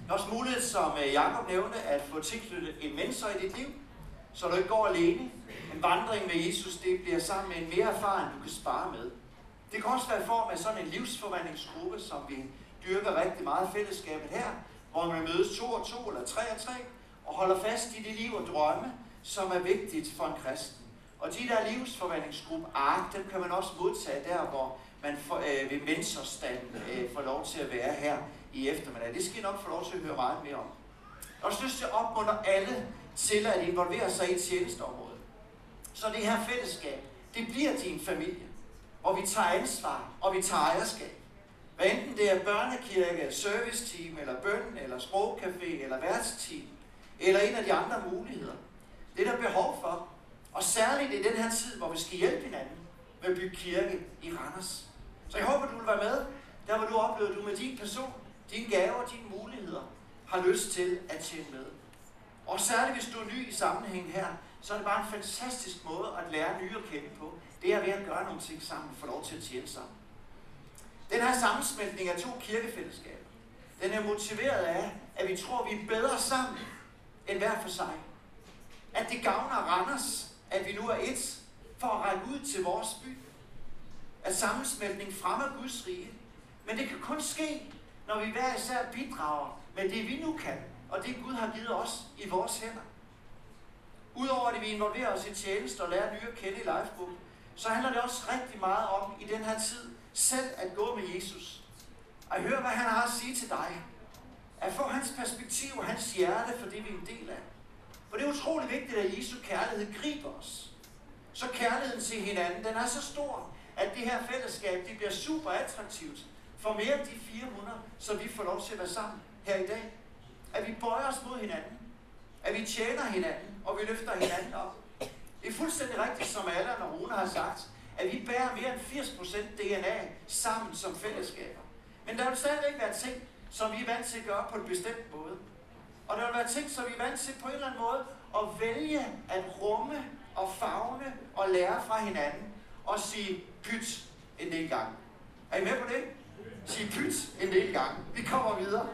Det er også mulighed, som øh, Jakob nævnte, at få tilknyttet en mentor i dit liv, så du ikke går alene. En vandring med Jesus, det bliver sammen med en mere erfaren, du kan spare med. Det kan også være i form af sådan en livsforvandlingsgruppe, som vi dyrker rigtig meget fællesskabet her, hvor man mødes to og to eller tre og tre, og holder fast i det liv og drømme, som er vigtigt for en kristen. Og de der livsforvandlingsgruppe ark, dem kan man også modtage der, hvor man for, øh, ved mentorstanden øh, får lov til at være her i eftermiddag. Det skal I nok få lov til at høre meget mere om. Og så også lyst til at opmuntre alle til at involvere sig i tjenesteområdet. Så det her fællesskab, det bliver din familie. Og vi tager ansvar, og vi tager ejerskab. Hvad enten det er børnekirke, serviceteam, eller bøn, eller sprogcafé, eller værtsteam, eller en af de andre muligheder. Det er der behov for. Og særligt i den her tid, hvor vi skal hjælpe hinanden med at bygge kirke i Randers. Så jeg håber, du vil være med, der hvor du oplever, at du med din person, dine gaver, dine muligheder, har lyst til at tjene med. Og særligt hvis du er ny i sammenhængen her, så er det bare en fantastisk måde at lære nye at kende på. Det er ved at gøre nogle ting sammen, få lov til at tjene sammen. Den her sammensmeltning af to kirkefællesskaber, den er motiveret af, at vi tror, at vi er bedre sammen end hver for sig. At det gavner Randers, at vi nu er et for at række ud til vores by. At sammensmeltning fremmer Guds rige. Men det kan kun ske, når vi hver især bidrager med det, vi nu kan, og det Gud har givet os i vores hænder. Udover at vi involverer os i tjeneste og lærer nye at kende i Lifebook, så handler det også rigtig meget om i den her tid selv at gå med Jesus. At høre, hvad han har at sige til dig. At få hans perspektiv og hans hjerte for det, vi er en del af. For det er utrolig vigtigt, at Jesu kærlighed griber os. Så kærligheden til hinanden, den er så stor, at det her fællesskab, det bliver super attraktivt for mere end de fire måneder, så vi får lov til at være sammen her i dag. At vi bøjer os mod hinanden. At vi tjener hinanden, og vi løfter hinanden op. Det er fuldstændig rigtigt, som alle og Rune har sagt, at vi bærer mere end 80% DNA sammen som fællesskaber. Men der vil stadigvæk være ting, som vi er vant til at gøre på en bestemt måde. Og der vil være ting, som vi er vant til på en eller anden måde at vælge at rumme og fagne og lære fra hinanden og sige pyt en del gange. Er I med på det? Sige pyt en del gange. Vi kommer videre.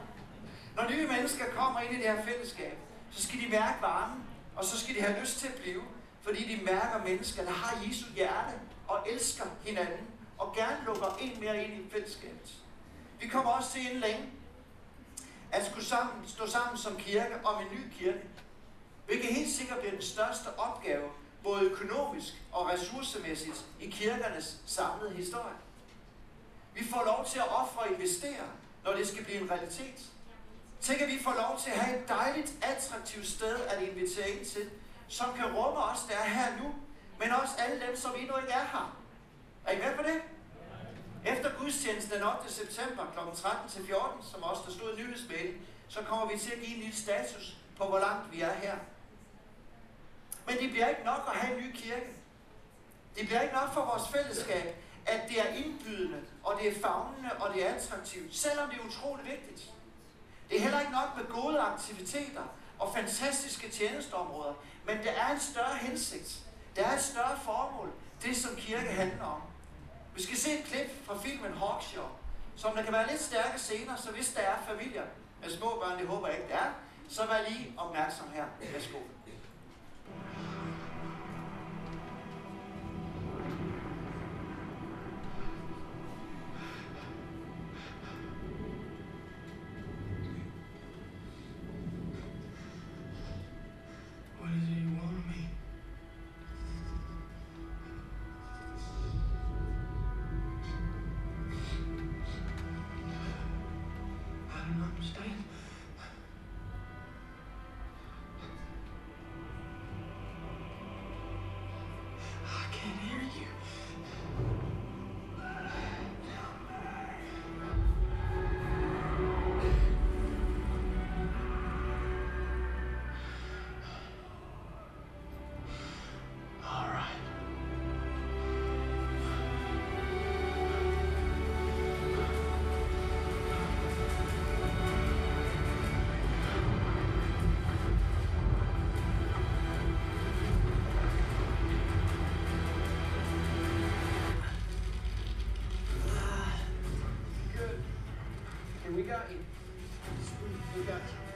Når nye mennesker kommer ind i det her fællesskab, så skal de mærke varmen, og så skal de have lyst til at blive, fordi de mærker mennesker, der har Jesu hjerte og elsker hinanden, og gerne lukker en mere ind i fællesskabet. Vi kommer også til inden længe at skulle sammen, stå sammen som kirke om en ny kirke. hvilket helt sikkert bliver den største opgave, både økonomisk og ressourcemæssigt, i kirkernes samlede historie. Vi får lov til at ofre og investere, når det skal blive en realitet. Tænk, at vi får lov til at have et dejligt, attraktivt sted at invitere ind til, som kan rumme os, der er her nu, men også alle dem, som endnu ikke er her. Er I med på det? Efter gudstjenesten den 8. september kl. 13-14, som også der stod i nyhedsmailen, så kommer vi til at give en lille status på, hvor langt vi er her. Men det bliver ikke nok at have en ny kirke. Det bliver ikke nok for vores fællesskab, at det er indbydende, og det er fagnende, og det er attraktivt, selvom det er utroligt vigtigt. Det er heller ikke nok med gode aktiviteter og fantastiske tjenesteområder, men der er en større hensigt. Der er et større formål, det som kirke handler om. Vi skal se et klip fra filmen Hawkshaw, som der kan være lidt stærke scener, så hvis der er familier med små børn, det håber jeg ikke, der er, så vær lige opmærksom her. Værsgo. crazy. We got you. We got you.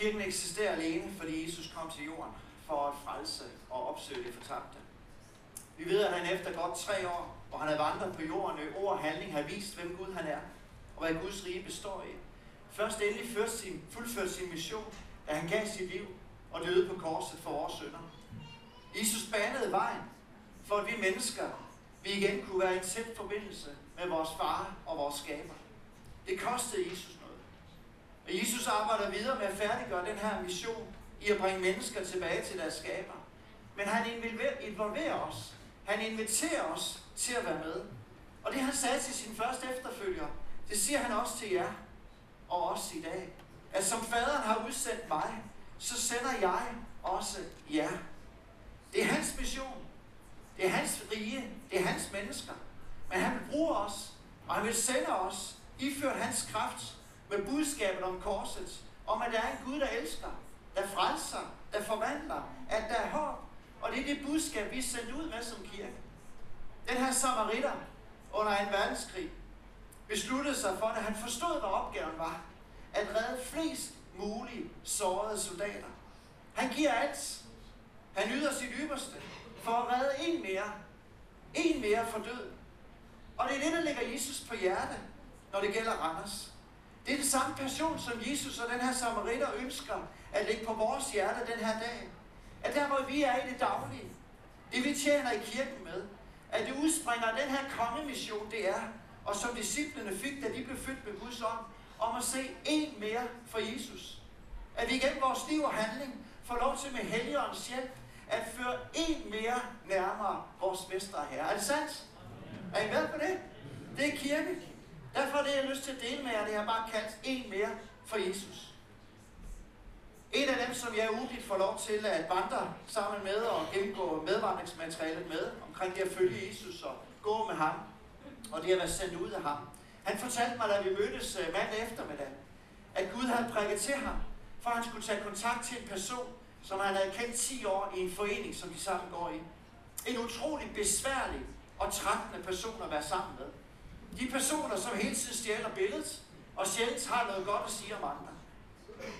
Kirken eksisterer alene, fordi Jesus kom til jorden for at frelse og opsøge det fortabte. Vi ved, at han efter godt tre år, hvor han havde vandret på jorden, i ord og handling har vist, hvem Gud han er, og hvad Guds rige består i. Først endelig først sin, fuldførte sin mission, da han gav sit liv og døde på korset for vores sønder. Jesus banede vejen, for at vi mennesker, vi igen kunne være i en tæt forbindelse med vores far og vores skaber. Det kostede Jesus Jesus arbejder videre med at færdiggøre den her mission i at bringe mennesker tilbage til deres skaber. Men han involverer- involverer os. Han inviterer os til at være med. Og det han sagde til sin første efterfølger, det siger han også til jer. og også i dag. At som faderen har udsendt mig, så sender jeg også jer. Det er hans mission. Det er hans rige. Det er hans mennesker. Men han vil bruge os, og han vil sende os, iført hans kraft, men budskabet om korset, om at der er en Gud, der elsker, der frelser, der forvandler, at der er håb. Og det er det budskab, vi er sendt ud med som kirke. Den her samaritter under en verdenskrig besluttede sig for, at han forstod, hvad opgaven var, at redde flest mulige sårede soldater. Han giver alt. Han yder sit ypperste for at redde en mere. En mere for død. Og det er det, der ligger Jesus på hjerte, når det gælder Randers. Det er den samme passion, som Jesus og den her samaritter ønsker at lægge på vores hjerte den her dag. At der, hvor vi er i det daglige, det vi tjener i kirken med, at det udspringer af den her kongemission, det er, og som disciplene fik, da de blev født med Guds ånd, om at se en mere for Jesus. At vi igennem vores liv og handling får lov til med Helligåndens hjælp at føre en mere nærmere vores mester her. Er det sandt? Er I med på det? Det er kirke. Derfor er det, jeg har lyst til at dele med jer, det har bare kaldt en mere for Jesus. En af dem, som jeg ugenligt får lov til at vandre sammen med og gennemgå medvandringsmaterialet med, omkring det at følge Jesus og gå med ham, og det at være sendt ud af ham. Han fortalte mig, da vi mødtes øh, mandag eftermiddag, at Gud havde prikket til ham, for han skulle tage kontakt til en person, som han havde kendt 10 år i en forening, som de sammen går i. En utrolig besværlig og trættende person at være sammen med. De personer, som hele tiden stjæler billedet, og sjældent har noget godt at sige om andre.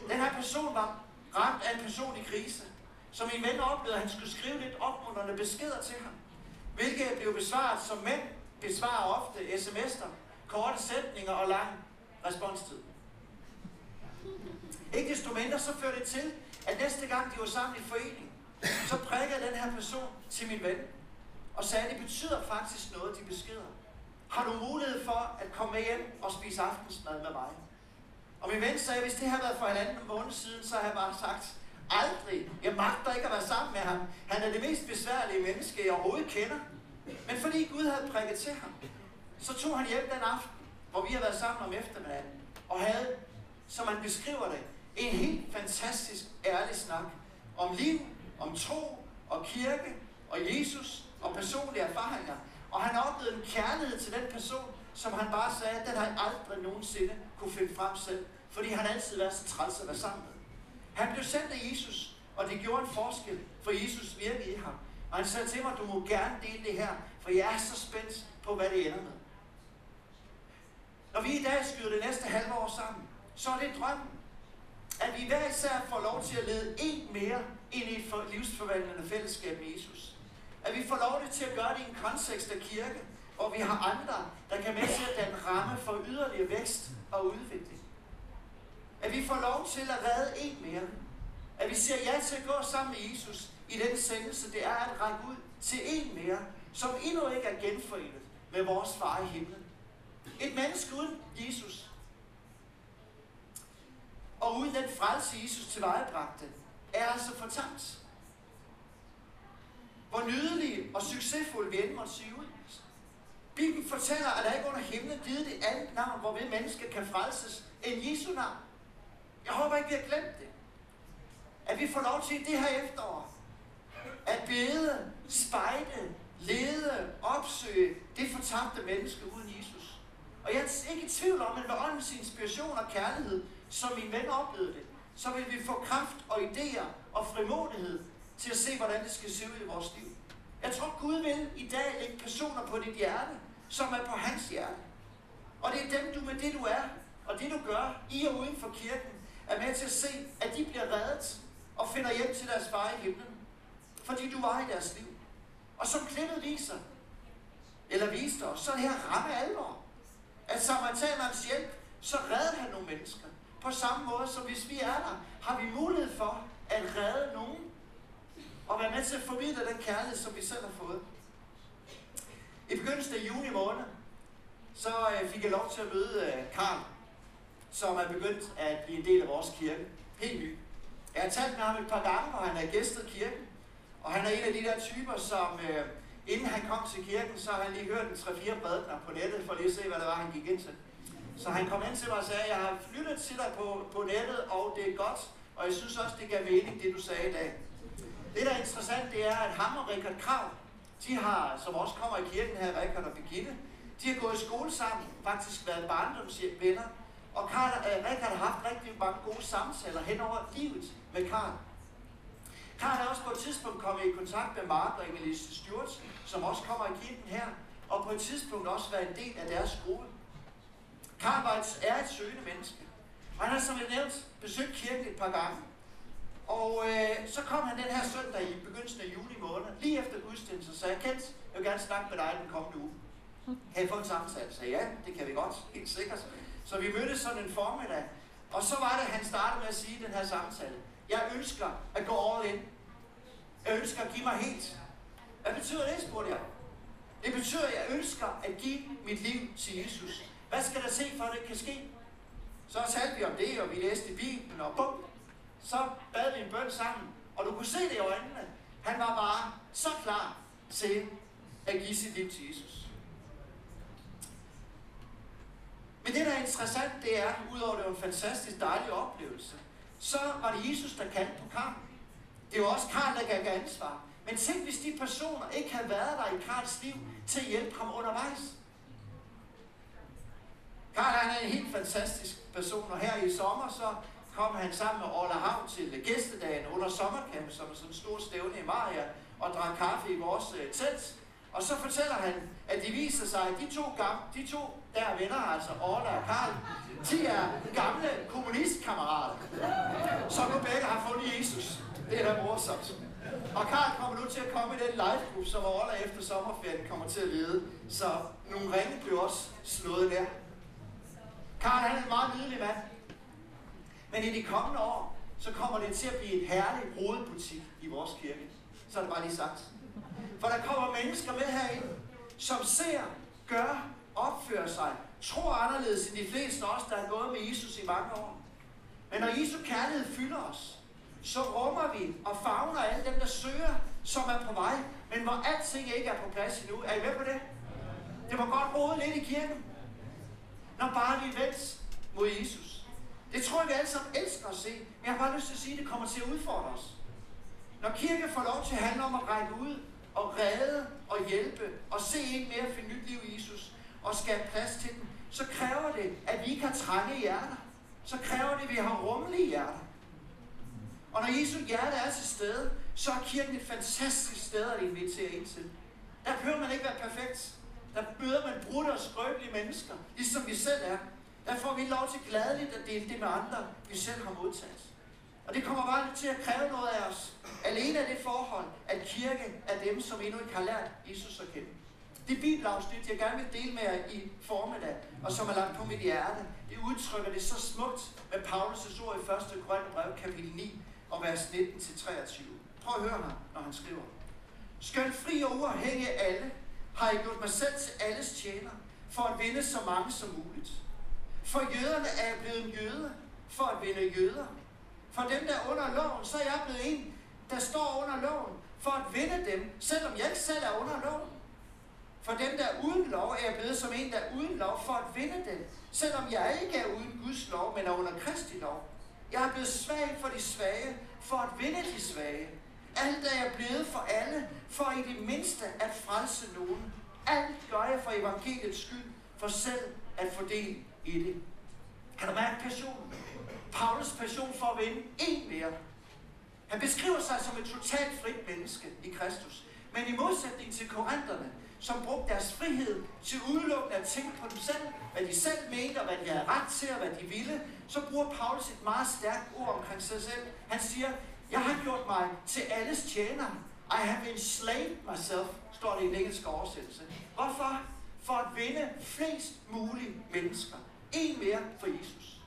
Den her person var ramt af en personlig krise, som min ven oplevede, at han skulle skrive lidt opmuntrende beskeder til ham. Hvilket blev besvaret, som mænd besvarer ofte sms'er, korte sætninger og lang responstid. Ikke desto mindre så førte det til, at næste gang de var sammen i forening, så prikkede den her person til min ven og sagde, at det betyder faktisk noget, de beskeder. Har du mulighed for at komme med hjem og spise aftensmad med mig? Og min ven sagde, at hvis det havde været for en anden måned siden, så havde jeg bare sagt, aldrig. Jeg magter ikke at være sammen med ham. Han er det mest besværlige menneske, jeg overhovedet kender. Men fordi Gud havde prikket til ham, så tog han hjem den aften, hvor vi havde været sammen om eftermiddagen, og havde, som man beskriver det, en helt fantastisk ærlig snak om liv, om tro og kirke og Jesus og personlige erfaringer. Og han oplevede en kærlighed til den person, som han bare sagde, at den har jeg aldrig nogensinde kunne finde frem selv, fordi han altid været så træls at være sammen med. Han blev sendt af Jesus, og det gjorde en forskel, for Jesus virkede i ham. Og han sagde til mig, du må gerne dele det her, for jeg er så spændt på, hvad det ender med. Når vi i dag skyder det næste halve år sammen, så er det drømmen, at vi hver især får lov til at lede en mere ind i et livsforvandlende fællesskab med Jesus. At vi får lov til at gøre det i en kontekst af kirke, hvor vi har andre, der kan med til at danne ramme for yderligere vækst og udvikling. At vi får lov til at redde en mere. At vi siger ja til at gå sammen med Jesus i den sendelse, det er at række ud til en mere, som endnu ikke er genforenet med vores far i himlen. Et menneske uden Jesus. Og uden den frelse, Jesus tilvejebragte, er altså fortabt. Hvor nydelige og succesfulde vi end måtte sige ud. Bibelen fortæller, at der ikke under himlen givet det andet navn, hvorved mennesker kan frelses, end Jesu navn. Jeg håber ikke, vi har glemt det. At vi får lov til det her efterår. At bede, spejde, lede, opsøge det fortabte menneske uden Jesus. Og jeg er ikke i tvivl om, at med åndens inspiration og kærlighed, som min ven oplevede det, så vil vi få kraft og idéer og frimodighed til at se, hvordan det skal se ud i vores liv. Jeg tror, Gud vil i dag lægge personer på dit hjerte, som er på hans hjerte. Og det er dem, du med det, du er, og det, du gør i og uden for kirken, er med til at se, at de bliver reddet og finder hjem til deres far i himlen. Fordi du var i deres liv. Og som klippet viser, eller viste os, så er det her ramme alvor. At samaritanerens hjælp, så redder han nogle mennesker. På samme måde, som hvis vi er der, har vi mulighed for at redde nogen. Og være med til at formidle den kærlighed, som vi selv har fået. I begyndelsen af juni måned, så øh, fik jeg lov til at møde øh, Karl, som er begyndt at blive en del af vores kirke. Helt ny. Jeg har talt med ham et par gange, og han har gæstet kirken. Og han er en af de der typer, som øh, inden han kom til kirken, så har han lige hørt en 3-4 prædikner på nettet, for lige at se, hvad det var, han gik ind til. Så han kom ind til mig og sagde, jeg har lyttet til dig på, på nettet, og det er godt, og jeg synes også, det gav mening, det du sagde i dag. Det, der er interessant, det er, at ham og Richard Krav, de har, som også kommer i kirken her, Richard og Birgitte, de har gået i skole sammen, faktisk været barndomsvenner, og Karl, øh, Richard har haft rigtig mange gode samtaler hen over livet med Karl. Karl er også på et tidspunkt kommet i kontakt med Mark og Ingelise Stewart, som også kommer i kirken her, og på et tidspunkt også været en del af deres gruppe. Karl var et, er et søgende menneske, og han har som jeg nævnt besøgt kirken et par gange. Og øh, så kom han den her søndag i begyndelsen af juni måned, lige efter gudstjenesten, og sagde, Kent, jeg vil gerne snakke med dig den kommende uge. Kan I få en samtale? Så ja, det kan vi godt, helt sikkert. Så vi mødtes sådan en formiddag, og så var det, at han startede med at sige den her samtale. Jeg ønsker at gå all in. Jeg ønsker at give mig helt. Hvad betyder det, spurgte jeg. Det betyder, at jeg ønsker at give mit liv til Jesus. Hvad skal der se for, at det kan ske? Så talte vi om det, og vi læste Bibelen, og bum, så bad vi en bøn sammen. Og du kunne se det i øjnene. Han var bare så klar til at give sit liv til Jesus. Men det, der er interessant, det er, udover det var en fantastisk dejlig oplevelse, så var det Jesus, der kaldte på Karl. Det var også Karl, der gav ansvar. Men tænk, hvis de personer ikke havde været der i Karls liv til at hjælpe ham undervejs. Karl han er en helt fantastisk person, og her i sommer så kom han sammen med Orla Havn til gæstedagen under sommerkamp, som er sådan en stor stævne i Maria, og drak kaffe i vores øh, telt. Og så fortæller han, at de viser sig, at de to, gamle, de to der er venner, altså Orla og Karl, de er gamle kommunistkammerater, som nu begge har fundet Jesus. Det er da morsomt. Og Karl kommer nu til at komme i den live som Orla efter sommerferien kommer til at lede. Så nogle ringe blev også slået der. Karl han er en meget nydelig mand. Men i de kommende år, så kommer det til at blive en herlig hovedbutik i vores kirke. Så er det bare lige sagt. For der kommer mennesker med herind, som ser, gør, opfører sig, tror anderledes end de fleste af os, der har gået med Jesus i mange år. Men når Jesu kærlighed fylder os, så rummer vi og favner alle dem, der søger, som er på vej, men hvor alting ikke er på plads endnu. Er I med på det? Det var godt rode lidt i kirken. Når bare vi vendt mod Jesus. Det tror jeg, vi alle sammen elsker at se. Men jeg har bare lyst til at sige, at det kommer til at udfordre os. Når kirke får lov til at handle om at række ud og redde og hjælpe og se ikke mere finde nyt liv i Jesus og skabe plads til dem, så kræver det, at vi ikke har trange hjerter. Så kræver det, at vi har rummelige hjerter. Og når Jesu hjerte er til stede, så er kirken et fantastisk sted at invitere ind til. Der behøver man ikke være perfekt. Der møder man brudte og skrøbelige mennesker, ligesom vi selv er. Der får vi lov til gladeligt at dele det med andre, vi selv har modtaget. Og det kommer bare til at kræve noget af os. Alene af det forhold, at kirke er dem, som endnu ikke har lært Jesus at kende. Det bibelafsnit, jeg gerne vil dele med jer i formiddag, og som er lagt på mit hjerte, det udtrykker det så smukt med Paulus' ord i 1. Korintherbrev, kapitel 9, og vers 19-23. Prøv at høre her, når han skriver. Skøn fri og uafhængig af alle, har jeg gjort mig selv til alles tjener, for at vinde så mange som muligt. For jøderne er jeg blevet en jøde, for at vinde jøder. For dem, der er under loven, så er jeg blevet en, der står under loven, for at vinde dem, selvom jeg ikke selv er under loven. For dem, der er uden lov, er jeg blevet som en, der er uden lov, for at vinde dem, selvom jeg ikke er uden Guds lov, men er under Kristi lov. Jeg er blevet svag for de svage, for at vinde de svage. Alt er jeg blevet for alle, for i det mindste at frelse nogen. Alt gør jeg for evangeliets skyld, for selv at fordele i det. Kan du mærke passionen? Paulus passion for at vinde en mere. Han beskriver sig som et totalt frit menneske i Kristus. Men i modsætning til korinterne, som brugte deres frihed til udelukkende at tænke på dem selv, hvad de selv mente, og hvad de havde ret til, og hvad de ville, så bruger Paulus et meget stærkt ord omkring sig selv. Han siger, jeg har gjort mig til alles tjener. I have enslaved myself, står det i en engelsk oversættelse. Hvorfor? For at vinde flest mulige mennesker. En mere for Jesus.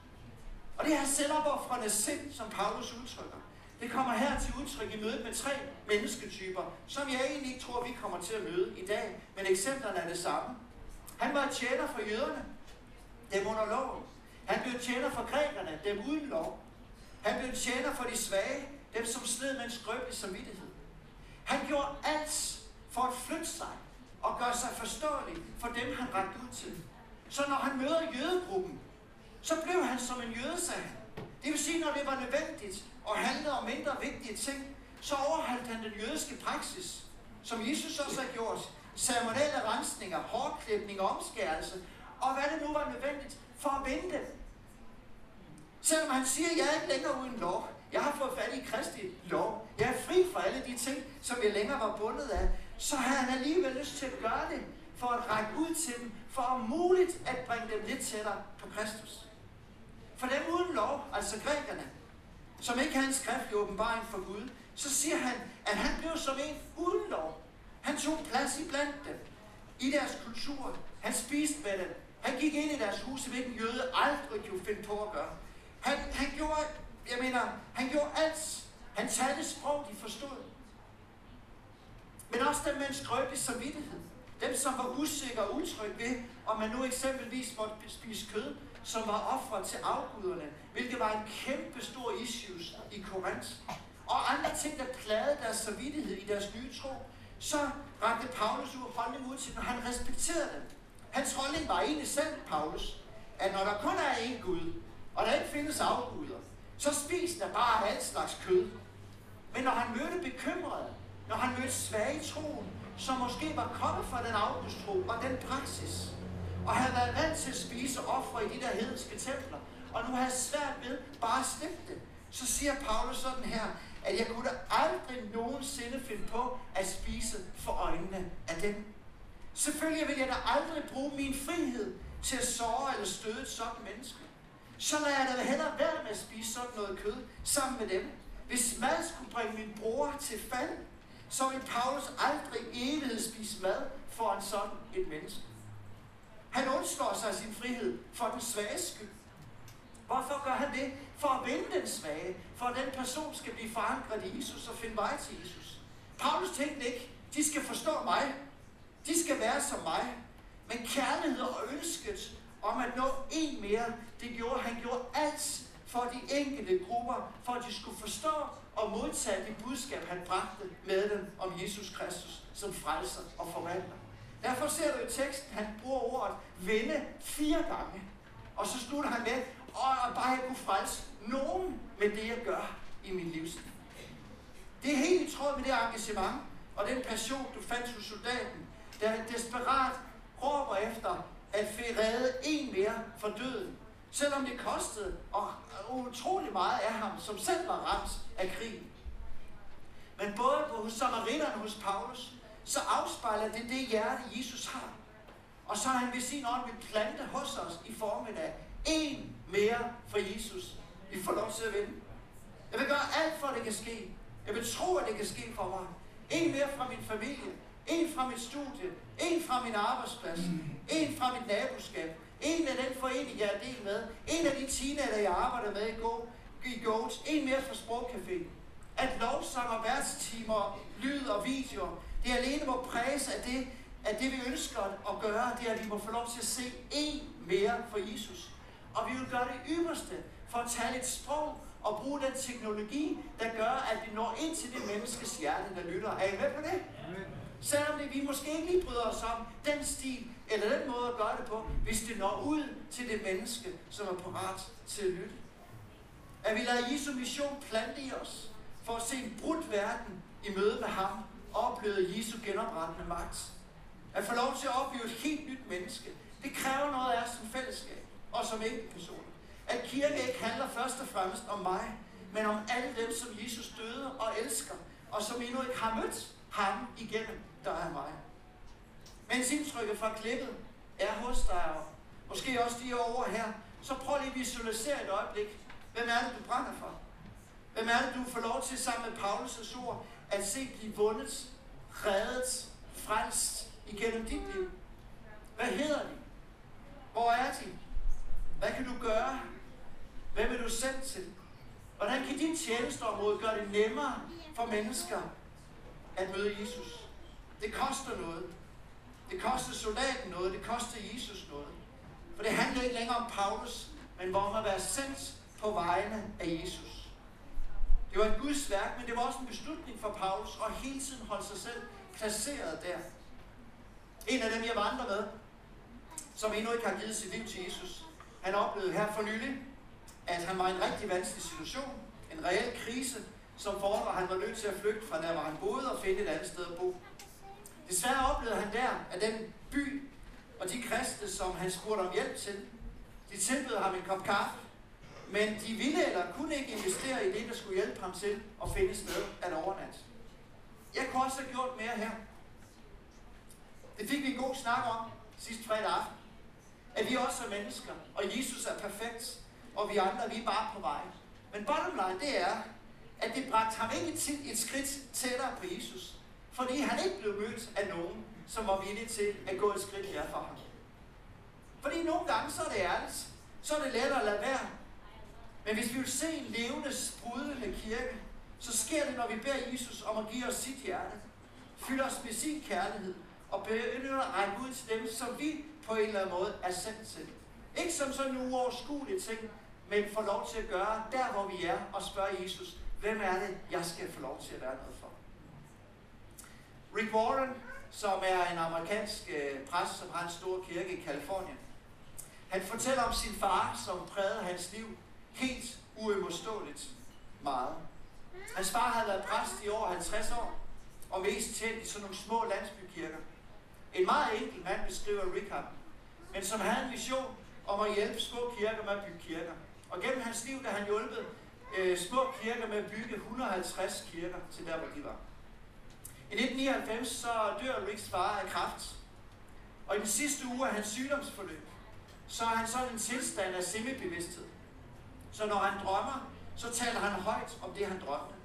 Og det her selvopoffrende sind, som Paulus udtrykker, det kommer her til udtryk i mødet med tre mennesketyper, som jeg egentlig ikke tror, vi kommer til at møde i dag, men eksemplerne er det samme. Han var tjener for jøderne, dem under loven. Han blev tjener for grækerne, dem uden lov. Han blev tjener for de svage, dem som sled med en skrøbelig samvittighed. Han gjorde alt for at flytte sig og gøre sig forståelig for dem, han rakte ud til. Så når han møder jødegruppen, så blev han som en jøde, sagde han. Det vil sige, når det var nødvendigt og handlede om mindre vigtige ting, så overholdt han den jødiske praksis, som Jesus også har gjort. Ceremonielle rensninger, hårdklipning, og omskærelse, og hvad det nu var nødvendigt for at vinde dem. Selvom han siger, at jeg er ikke længere uden lov. Jeg har fået fat i Kristi lov. Jeg er fri fra alle de ting, som jeg længere var bundet af. Så har han alligevel lyst til at gøre det, for at række ud til dem, for om muligt at bringe dem lidt tættere på Kristus. For dem uden lov, altså grækerne, som ikke havde en skriftlig åbenbaring for Gud, så siger han, at han blev som en uden lov. Han tog plads i blandt dem, i deres kultur. Han spiste med dem. Han gik ind i deres huse, hvilken jøde aldrig kunne finde på at gøre. Han, han gjorde, jeg mener, han gjorde alt. Han talte sprog, de forstod. Men også dem med en skrøbelig samvittighed. Dem, som var usikre og utrygge ved, om man nu eksempelvis måtte spise kød, som var offret til afguderne, hvilket var en kæmpe stor issues i Korinth. Og andre ting, der plagede deres samvittighed i deres nye tro, så rakte Paulus ud hånden ud til dem, han respekterede dem. Hans holdning var egentlig selv, Paulus, at når der kun er én Gud, og der ikke findes afguder, så spis der bare alt slags kød. Men når han mødte bekymrede, når han mødte svage i troen, som måske var kommet fra den afgudstro og den praksis, og havde været vant til at spise ofre i de der hedenske templer, og nu havde svært ved bare at slippe det, så siger Paulus sådan her, at jeg kunne da aldrig nogensinde finde på at spise for øjnene af dem. Selvfølgelig vil jeg da aldrig bruge min frihed til at såre eller støde et sådan menneske. Så lader jeg da hellere være med at spise sådan noget kød sammen med dem. Hvis mad skulle bringe min bror til fald, så vil Paulus aldrig evighed spise mad for en sådan et menneske. Han undslår sig sin frihed for den svage skyld. Hvorfor gør han det? For at vinde den svage. For at den person skal blive forankret i Jesus og finde vej til Jesus. Paulus tænkte ikke, de skal forstå mig. De skal være som mig. Men kærlighed og ønsket om at nå en mere, det gjorde, han gjorde alt for de enkelte grupper, for at de skulle forstå og modtage det budskab, han bragte med dem om Jesus Kristus som frelser og forvandler. Derfor ser du i teksten, han bruger ordet vende fire gange. Og så slutter han med, og bare jeg kunne frelse nogen med det, jeg gør i min livsstil. Det er helt i tråd med det engagement og den passion, du fandt hos soldaten, der desperat råber efter at redde en mere fra døden. Selvom det kostede og utrolig meget af ham, som selv var ramt af krig. Men både hos samaritterne hos Paulus, så afspejler det det hjerte, Jesus har. Og så har han ved sin ånd vil plante hos os i formen af en mere for Jesus. Vi får lov til at vinde. Jeg vil gøre alt for, at det kan ske. Jeg vil tro, at det kan ske for mig. En mere fra min familie. En fra mit studie. En fra min arbejdsplads. En fra mit naboskab. En af den forening, jeg er del med. En af de teenager, jeg arbejder med i går i Goats. En mere fra Sprogcafé. At lovsang og værtstimer, lyd og videoer, det alene må præges af det, at det vi ønsker at gøre, det er, at vi må få lov til at se en mere for Jesus. Og vi vil gøre det ypperste for at tale et sprog og bruge den teknologi, der gør, at vi når ind til det menneskes hjerte, der lytter. Er I med på det? Selvom det, vi måske ikke lige bryder os om den stil, eller den måde at gøre det på, hvis det når ud til det menneske, som er parat til at lytte. At vi lader Jesu mission plante i os, for at se en brudt verden i møde med ham, og opleve Jesu genoprettende magt. At få lov til at opleve et helt nyt menneske, det kræver noget af os som fællesskab og som enkeltpersoner. At kirke ikke handler først og fremmest om mig, men om alle dem, som Jesus døde og elsker, og som endnu ikke har mødt ham igennem, der er mig. Mens indtrykket fra klippet er hos dig, og måske også de over her, så prøv lige at visualisere et øjeblik. Hvem er det, du brænder for? Hvem er det, du får lov til sammen med Paulus' ord at se blive vundet, reddet, frelst igennem dit liv? Hvad hedder de? Hvor er de? Hvad kan du gøre? Hvem er du sendt til? Hvordan kan din tjenesteområde gøre det nemmere for mennesker at møde Jesus? Det koster noget. Det koster soldaten noget. Det koster Jesus noget. For det handler ikke længere om Paulus, men om at være sendt på vegne af Jesus. Det var et Guds værk, men det var også en beslutning for Paulus at hele tiden holde sig selv placeret der. En af dem, jeg vandrer med, som endnu ikke har givet sit liv til Jesus. Han oplevede her for nylig, at han var i en rigtig vanskelig situation, en reel krise, som fordrer, at han var nødt til at flygte fra der, hvor han boede og finde et andet sted at bo. Desværre oplevede han der, at den by og de kristne, som han spurgte om hjælp til, de tilbød ham en kop kaffe, men de ville eller kunne ikke investere i det, der skulle hjælpe ham til at finde sted at overnatte. Jeg kunne også have gjort mere her. Det fik vi en god snak om sidste fredag aften. At vi også er mennesker, og Jesus er perfekt, og vi andre, vi er bare på vej. Men bottom line, det er, at det bragte ham ikke til et skridt tættere på Jesus, fordi han ikke blev mødt af nogen, som var villige til at gå et skridt mere for ham. Fordi nogle gange, så er det ærligt. Så er det let at lade være. Men hvis vi vil se en levende, sprudlende kirke, så sker det, når vi beder Jesus om at give os sit hjerte. Fylder os med sin kærlighed og begynder at række ud til dem, som vi på en eller anden måde er sendt til. Ikke som sådan en uoverskuelig ting, men få lov til at gøre der, hvor vi er, og spørge Jesus, hvem er det, jeg skal få lov til at være noget? Rick Warren, som er en amerikansk øh, præst, som har en stor kirke i Kalifornien, han fortæller om sin far, som prægede hans liv helt uimodståeligt meget. Hans far havde været præst i over 50 år, og mest tæt i sådan nogle små landsbykirker. En meget enkel mand beskriver Rick ham, men som havde en vision om at hjælpe små kirker med at bygge kirker. Og gennem hans liv, der han hjulpet øh, små kirker med at bygge 150 kirker til der, hvor de var. I 1999 så dør Ricks far af kræft. Og i den sidste uge af hans sygdomsforløb, så er han sådan en tilstand af semibevidsthed. Så når han drømmer, så taler han højt om det, han drømte.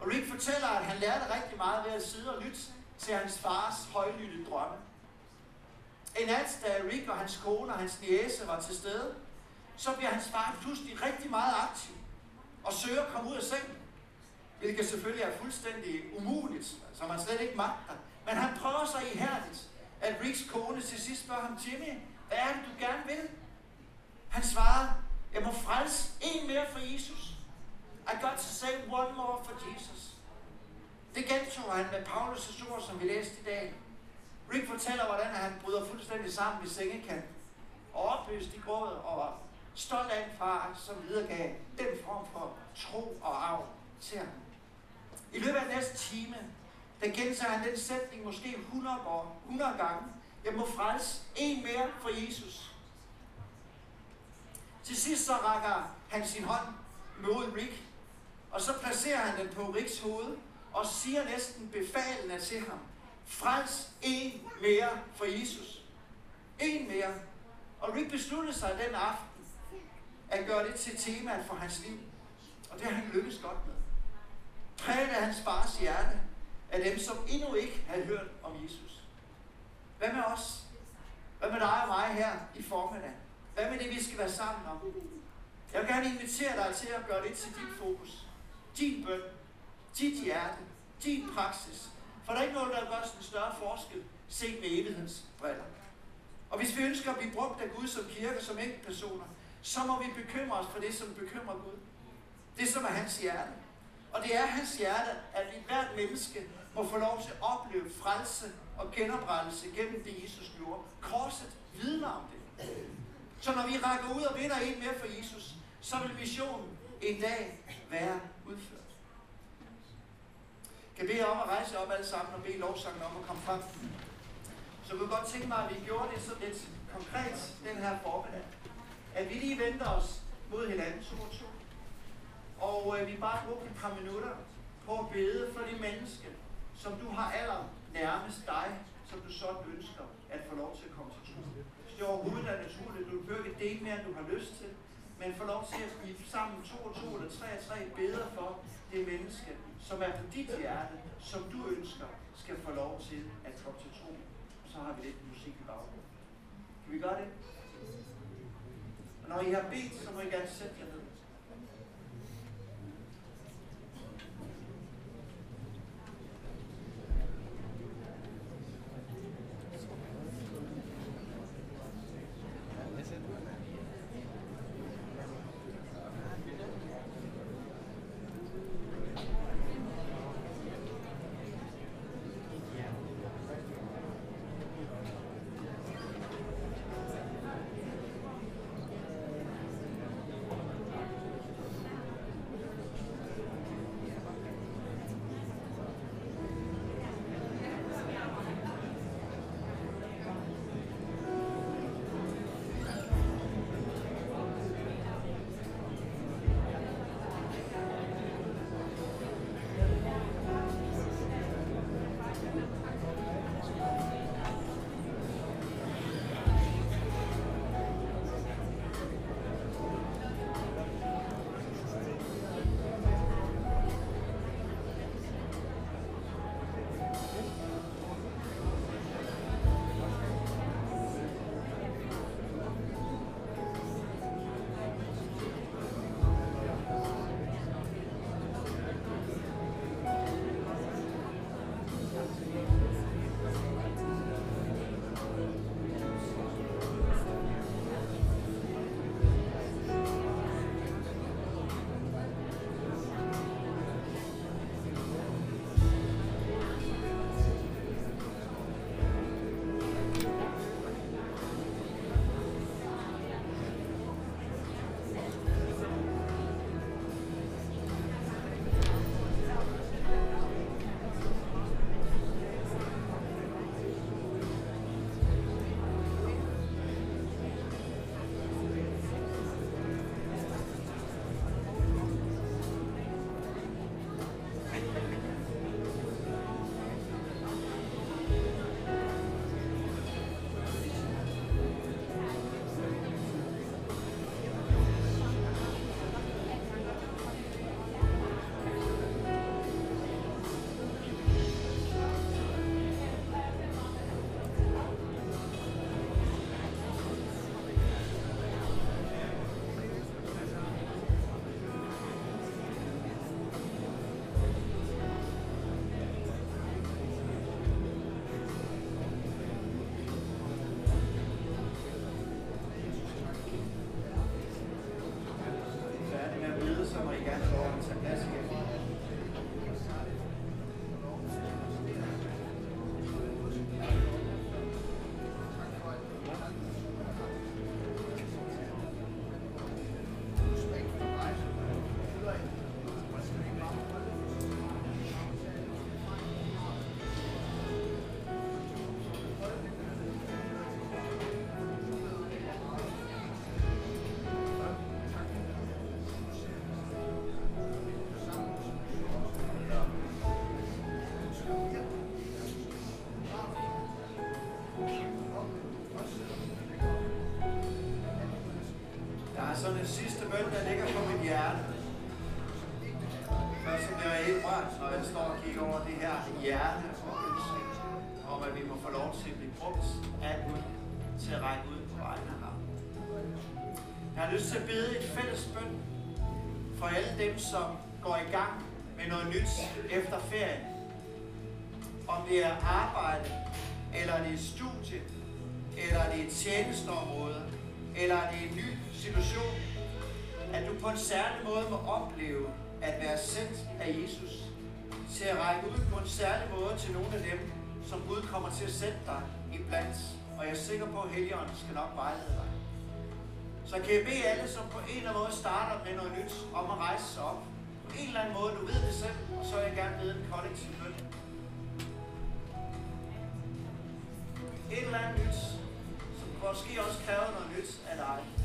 Og Rick fortæller, at han lærte rigtig meget ved at sidde og lytte til hans fars højlytte drømme. En nat, da Rick og hans kone og hans niece var til stede, så bliver hans far pludselig rigtig meget aktiv og søger at komme ud af sengen. Hvilket selvfølgelig er fuldstændig umuligt, som han slet ikke magter. Men han prøver sig ihærdigt, at Ricks kone til sidst spørger ham, Jimmy, hvad er det, du gerne vil? Han svarer, jeg må frelse en mere for Jesus. I got to say one more for Jesus. Det gentog han med Paulus' ord, som vi læste i dag. Rick fortæller, hvordan han bryder fuldstændig sammen i sengekanten. Og opløst i gråd og stolt af en far, som videregav den form for tro og arv til ham. I løbet af næste time, der gentager han den sætning måske 100, år, 100 gange. Jeg må frelse en mere for Jesus. Til sidst så rækker han sin hånd mod Rick, og så placerer han den på Ricks hoved, og siger næsten befalende til ham, frels en mere for Jesus. En mere. Og Rick besluttede sig den aften at gøre det til temaet for hans liv. Og det har han lykkes godt med. Præget af hans fars hjerte, af dem, som endnu ikke havde hørt om Jesus. Hvad med os? Hvad med dig og mig her i formiddag? Hvad med det, vi skal være sammen om? Jeg vil gerne invitere dig til at gøre det til dit fokus. Din bøn, dit hjerte, din praksis. For der er ikke noget, der gør en større forskel, set med evighedens briller. Og hvis vi ønsker at blive brugt af Gud som kirke, som enkeltpersoner, så må vi bekymre os for det, som bekymrer Gud. Det, som er hans hjerte. Og det er hans hjerte, at vi hvert menneske må få lov til at opleve frelse og genoprettelse gennem det, Jesus gjorde. Korset vidner om det. Så når vi rækker ud og vinder en mere for Jesus, så vil missionen en dag være udført. Kan bede om at rejse op alle sammen og bede lovsangen om at komme frem. Så kunne godt tænke mig, at vi gjorde det så lidt konkret den her formiddag. At vi lige venter os mod hinanden, to og to. Og øh, vi bare brugte et par minutter på at bede for de mennesker, som du har aller nærmest dig, som du sådan ønsker at få lov til at komme til tro. Hvis det overhovedet er naturligt, du behøver ikke dele mere, end du har lyst til, men få lov til at blive sammen to og to eller tre og tre beder for det menneske, som er på dit hjerte, som du ønsker, skal få lov til at komme til tro. Så har vi lidt musik i baggrunden. Kan vi gøre det? Og når I har bedt, så må I gerne sætte jer en der ligger på mit hjerte. Først som jeg jeg helt rørt, når jeg står og kigger over det her hjerte og ønske om, at vi må få lov til at blive brugt af Gud til at række ud på vegne af ham. Jeg har lyst til at bede et fælles bøn for alle dem, som går i gang med noget nyt efter ferien. Om det er arbejde, eller det er studie, eller det er tjenesteområde, eller det er en ny situation, at du på en særlig måde må opleve at være sendt af Jesus til at række ud på en særlig måde til nogle af dem, som Gud kommer til at sætte dig i blandt. Og jeg er sikker på, at Helligånden skal nok vejlede dig. Så kan jeg bede alle, som på en eller anden måde starter med noget nyt, om at rejse sig op. På en eller anden måde, du ved det selv, og så vil jeg gerne bede en kollektiv bøn. Et eller andet nyt, som måske også kræver noget nyt af dig.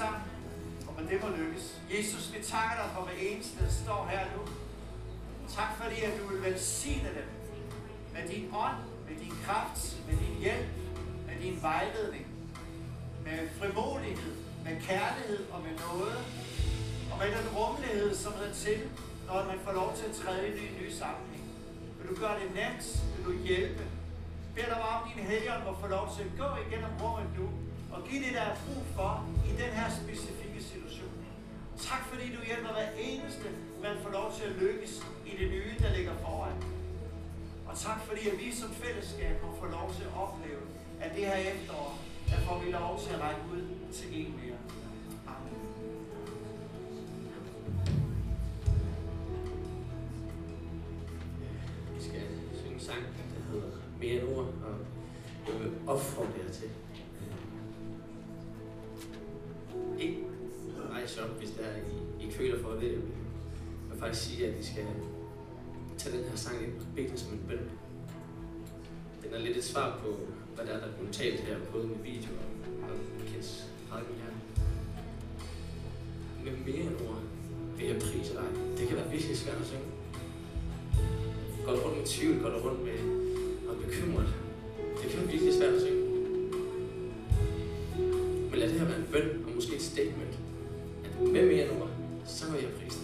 Sammen? Og med det må lykkes. Jesus, vi takker dig for hver eneste, der står her nu. Tak fordi, at du vil velsigne dem med din ånd, med din kraft, med din hjælp, med din vejledning, med frimodighed, med kærlighed og med noget, og med den rummelighed, som er til, når man får lov til at træde ind i en ny sammenhæng. Vil du gøre det nemt? Vil du hjælpe? Bed dig om, din helgen må få lov til at gå igennem rummet nu, og give det, der er brug for i den her specifikke situation. Tak fordi du hjælper hver eneste, man får lov til at lykkes i det nye, der ligger foran. Og tak fordi, at vi som fællesskab må få lov til at opleve, at det her efterår, der får vi lov til at række ud til en mere. Amen. Vi skal synge en sang, der hedder Mere end ord, og jeg vil opfordre Ikke rejse op, hvis der er, I ikke føler for det. Jeg vil, faktisk sige, at I skal tage den her sang ind og bede den som en bøn. Den er lidt et svar på, hvad der er, der er blevet talt her, både med video og, og Kens prædiken her. Med mere end ord vil jeg prise dig. Det kan være virkelig svært at synge. Går du rundt med tvivl, går du rundt med og bekymret. Det kan være virkelig svært at synge. Men lad det her være en bøn, og måske et statement. At med mere nummer, så vil jeg prise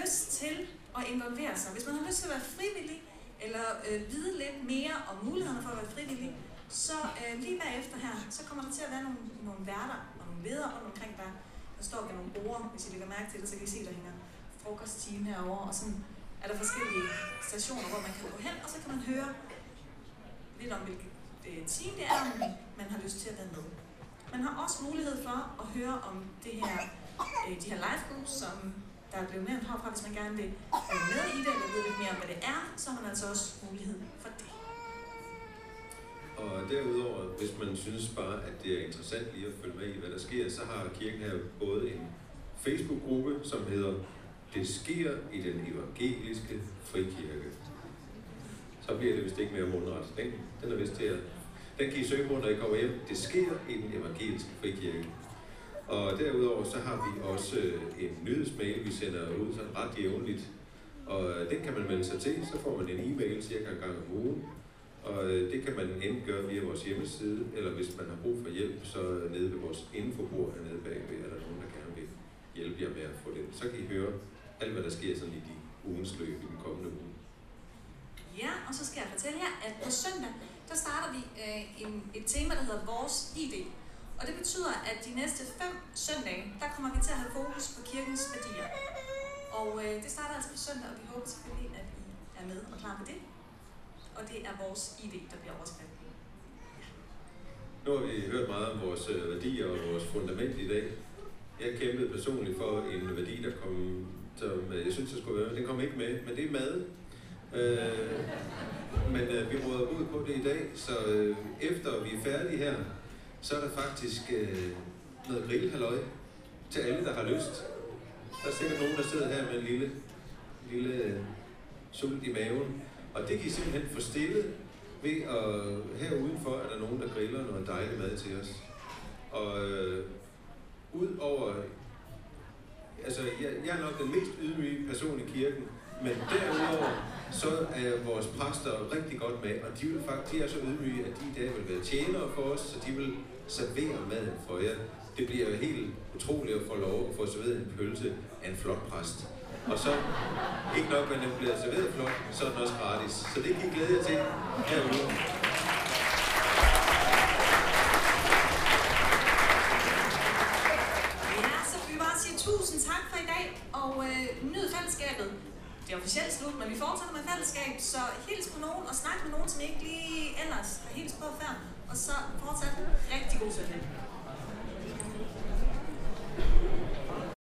lyst til at involvere sig, hvis man har lyst til at være frivillig, eller øh, vide lidt mere om mulighederne for at være frivillig, så øh, lige bagefter her, så kommer der til at være nogle, nogle værter og nogle ledere rundt omkring der. Der står ved nogle borde, hvis I lægger mærke til det, så kan I se, der hænger frokostteam herovre, og sådan er der forskellige stationer, hvor man kan gå hen, og så kan man høre lidt om, hvilket øh, team det er, man har lyst til at være med. Man har også mulighed for at høre om det her, øh, de her live groups, som der er blevet nævnt herfra, hvis man gerne vil være med i det, eller vide lidt mere om, hvad det er, så har man altså også mulighed for det. Og derudover, hvis man synes bare, at det er interessant lige at følge med i, hvad der sker, så har kirken her både en Facebook-gruppe, som hedder Det sker i den evangeliske frikirke. Så bliver det vist ikke mere mundret. Den, den er vist til at... Den kan I søge på, når I kommer hjem. Det sker i den evangeliske frikirke. Og derudover så har vi også øh, en nyhedsmail, vi sender ud sådan ret jævnligt. Og øh, den kan man melde sig til, så får man en e-mail cirka en gang om ugen. Og øh, det kan man enten gøre via vores hjemmeside, eller hvis man har brug for hjælp, så nede ved vores infobord hernede bagved, er der nogen, der gerne vil hjælpe jer med at få den. Så kan I høre alt, hvad der sker sådan i de ugens løb i den kommende uge. Ja, og så skal jeg fortælle jer, at på søndag, der starter vi øh, en, et tema, der hedder Vores ID. Og det betyder, at de næste fem søndage, der kommer vi til at have fokus på kirkens værdier. Og øh, det starter altså på søndag, og vi håber selvfølgelig, at I er med og klar på det. Og det er vores ID, der bliver overskriften. Nu har vi hørt meget om vores øh, værdier og vores fundament i dag. Jeg kæmpede personligt for en værdi, der kom som øh, jeg synes, der skulle være med. Den kom ikke med, men det er mad. Øh, men øh, vi råder ud på det i dag, så øh, efter vi er færdige her, så er der faktisk øh, noget grillhalløj til alle, der har lyst. Der er sikkert nogen, der sidder her med en lille, lille øh, sult i maven. Og det kan I simpelthen få stillet ved at her udenfor er der nogen, der griller noget dejlig mad til os. Og øh, ud over, altså jeg, jeg er nok den mest ydmyge person i kirken, men derudover så er vores præster rigtig godt med, og de, vil faktisk, de er så ydmyge, at de i dag vil være tjenere for os, så de vil serverer maden for jer. Det bliver jo helt utroligt at få lov at få serveret en pølse af en flot præst. Og så, ikke nok men den bliver serveret flot, så er den også gratis. Så det kan I glæde jer til herude. Så tusind tak for i dag, og øh, nyd fællesskabet. Det er officielt slut, men vi fortsætter med fællesskab, så hils på nogen og snak med nogen, som I ikke lige ellers har hils på før. Og så fortsat rigtig god søndag.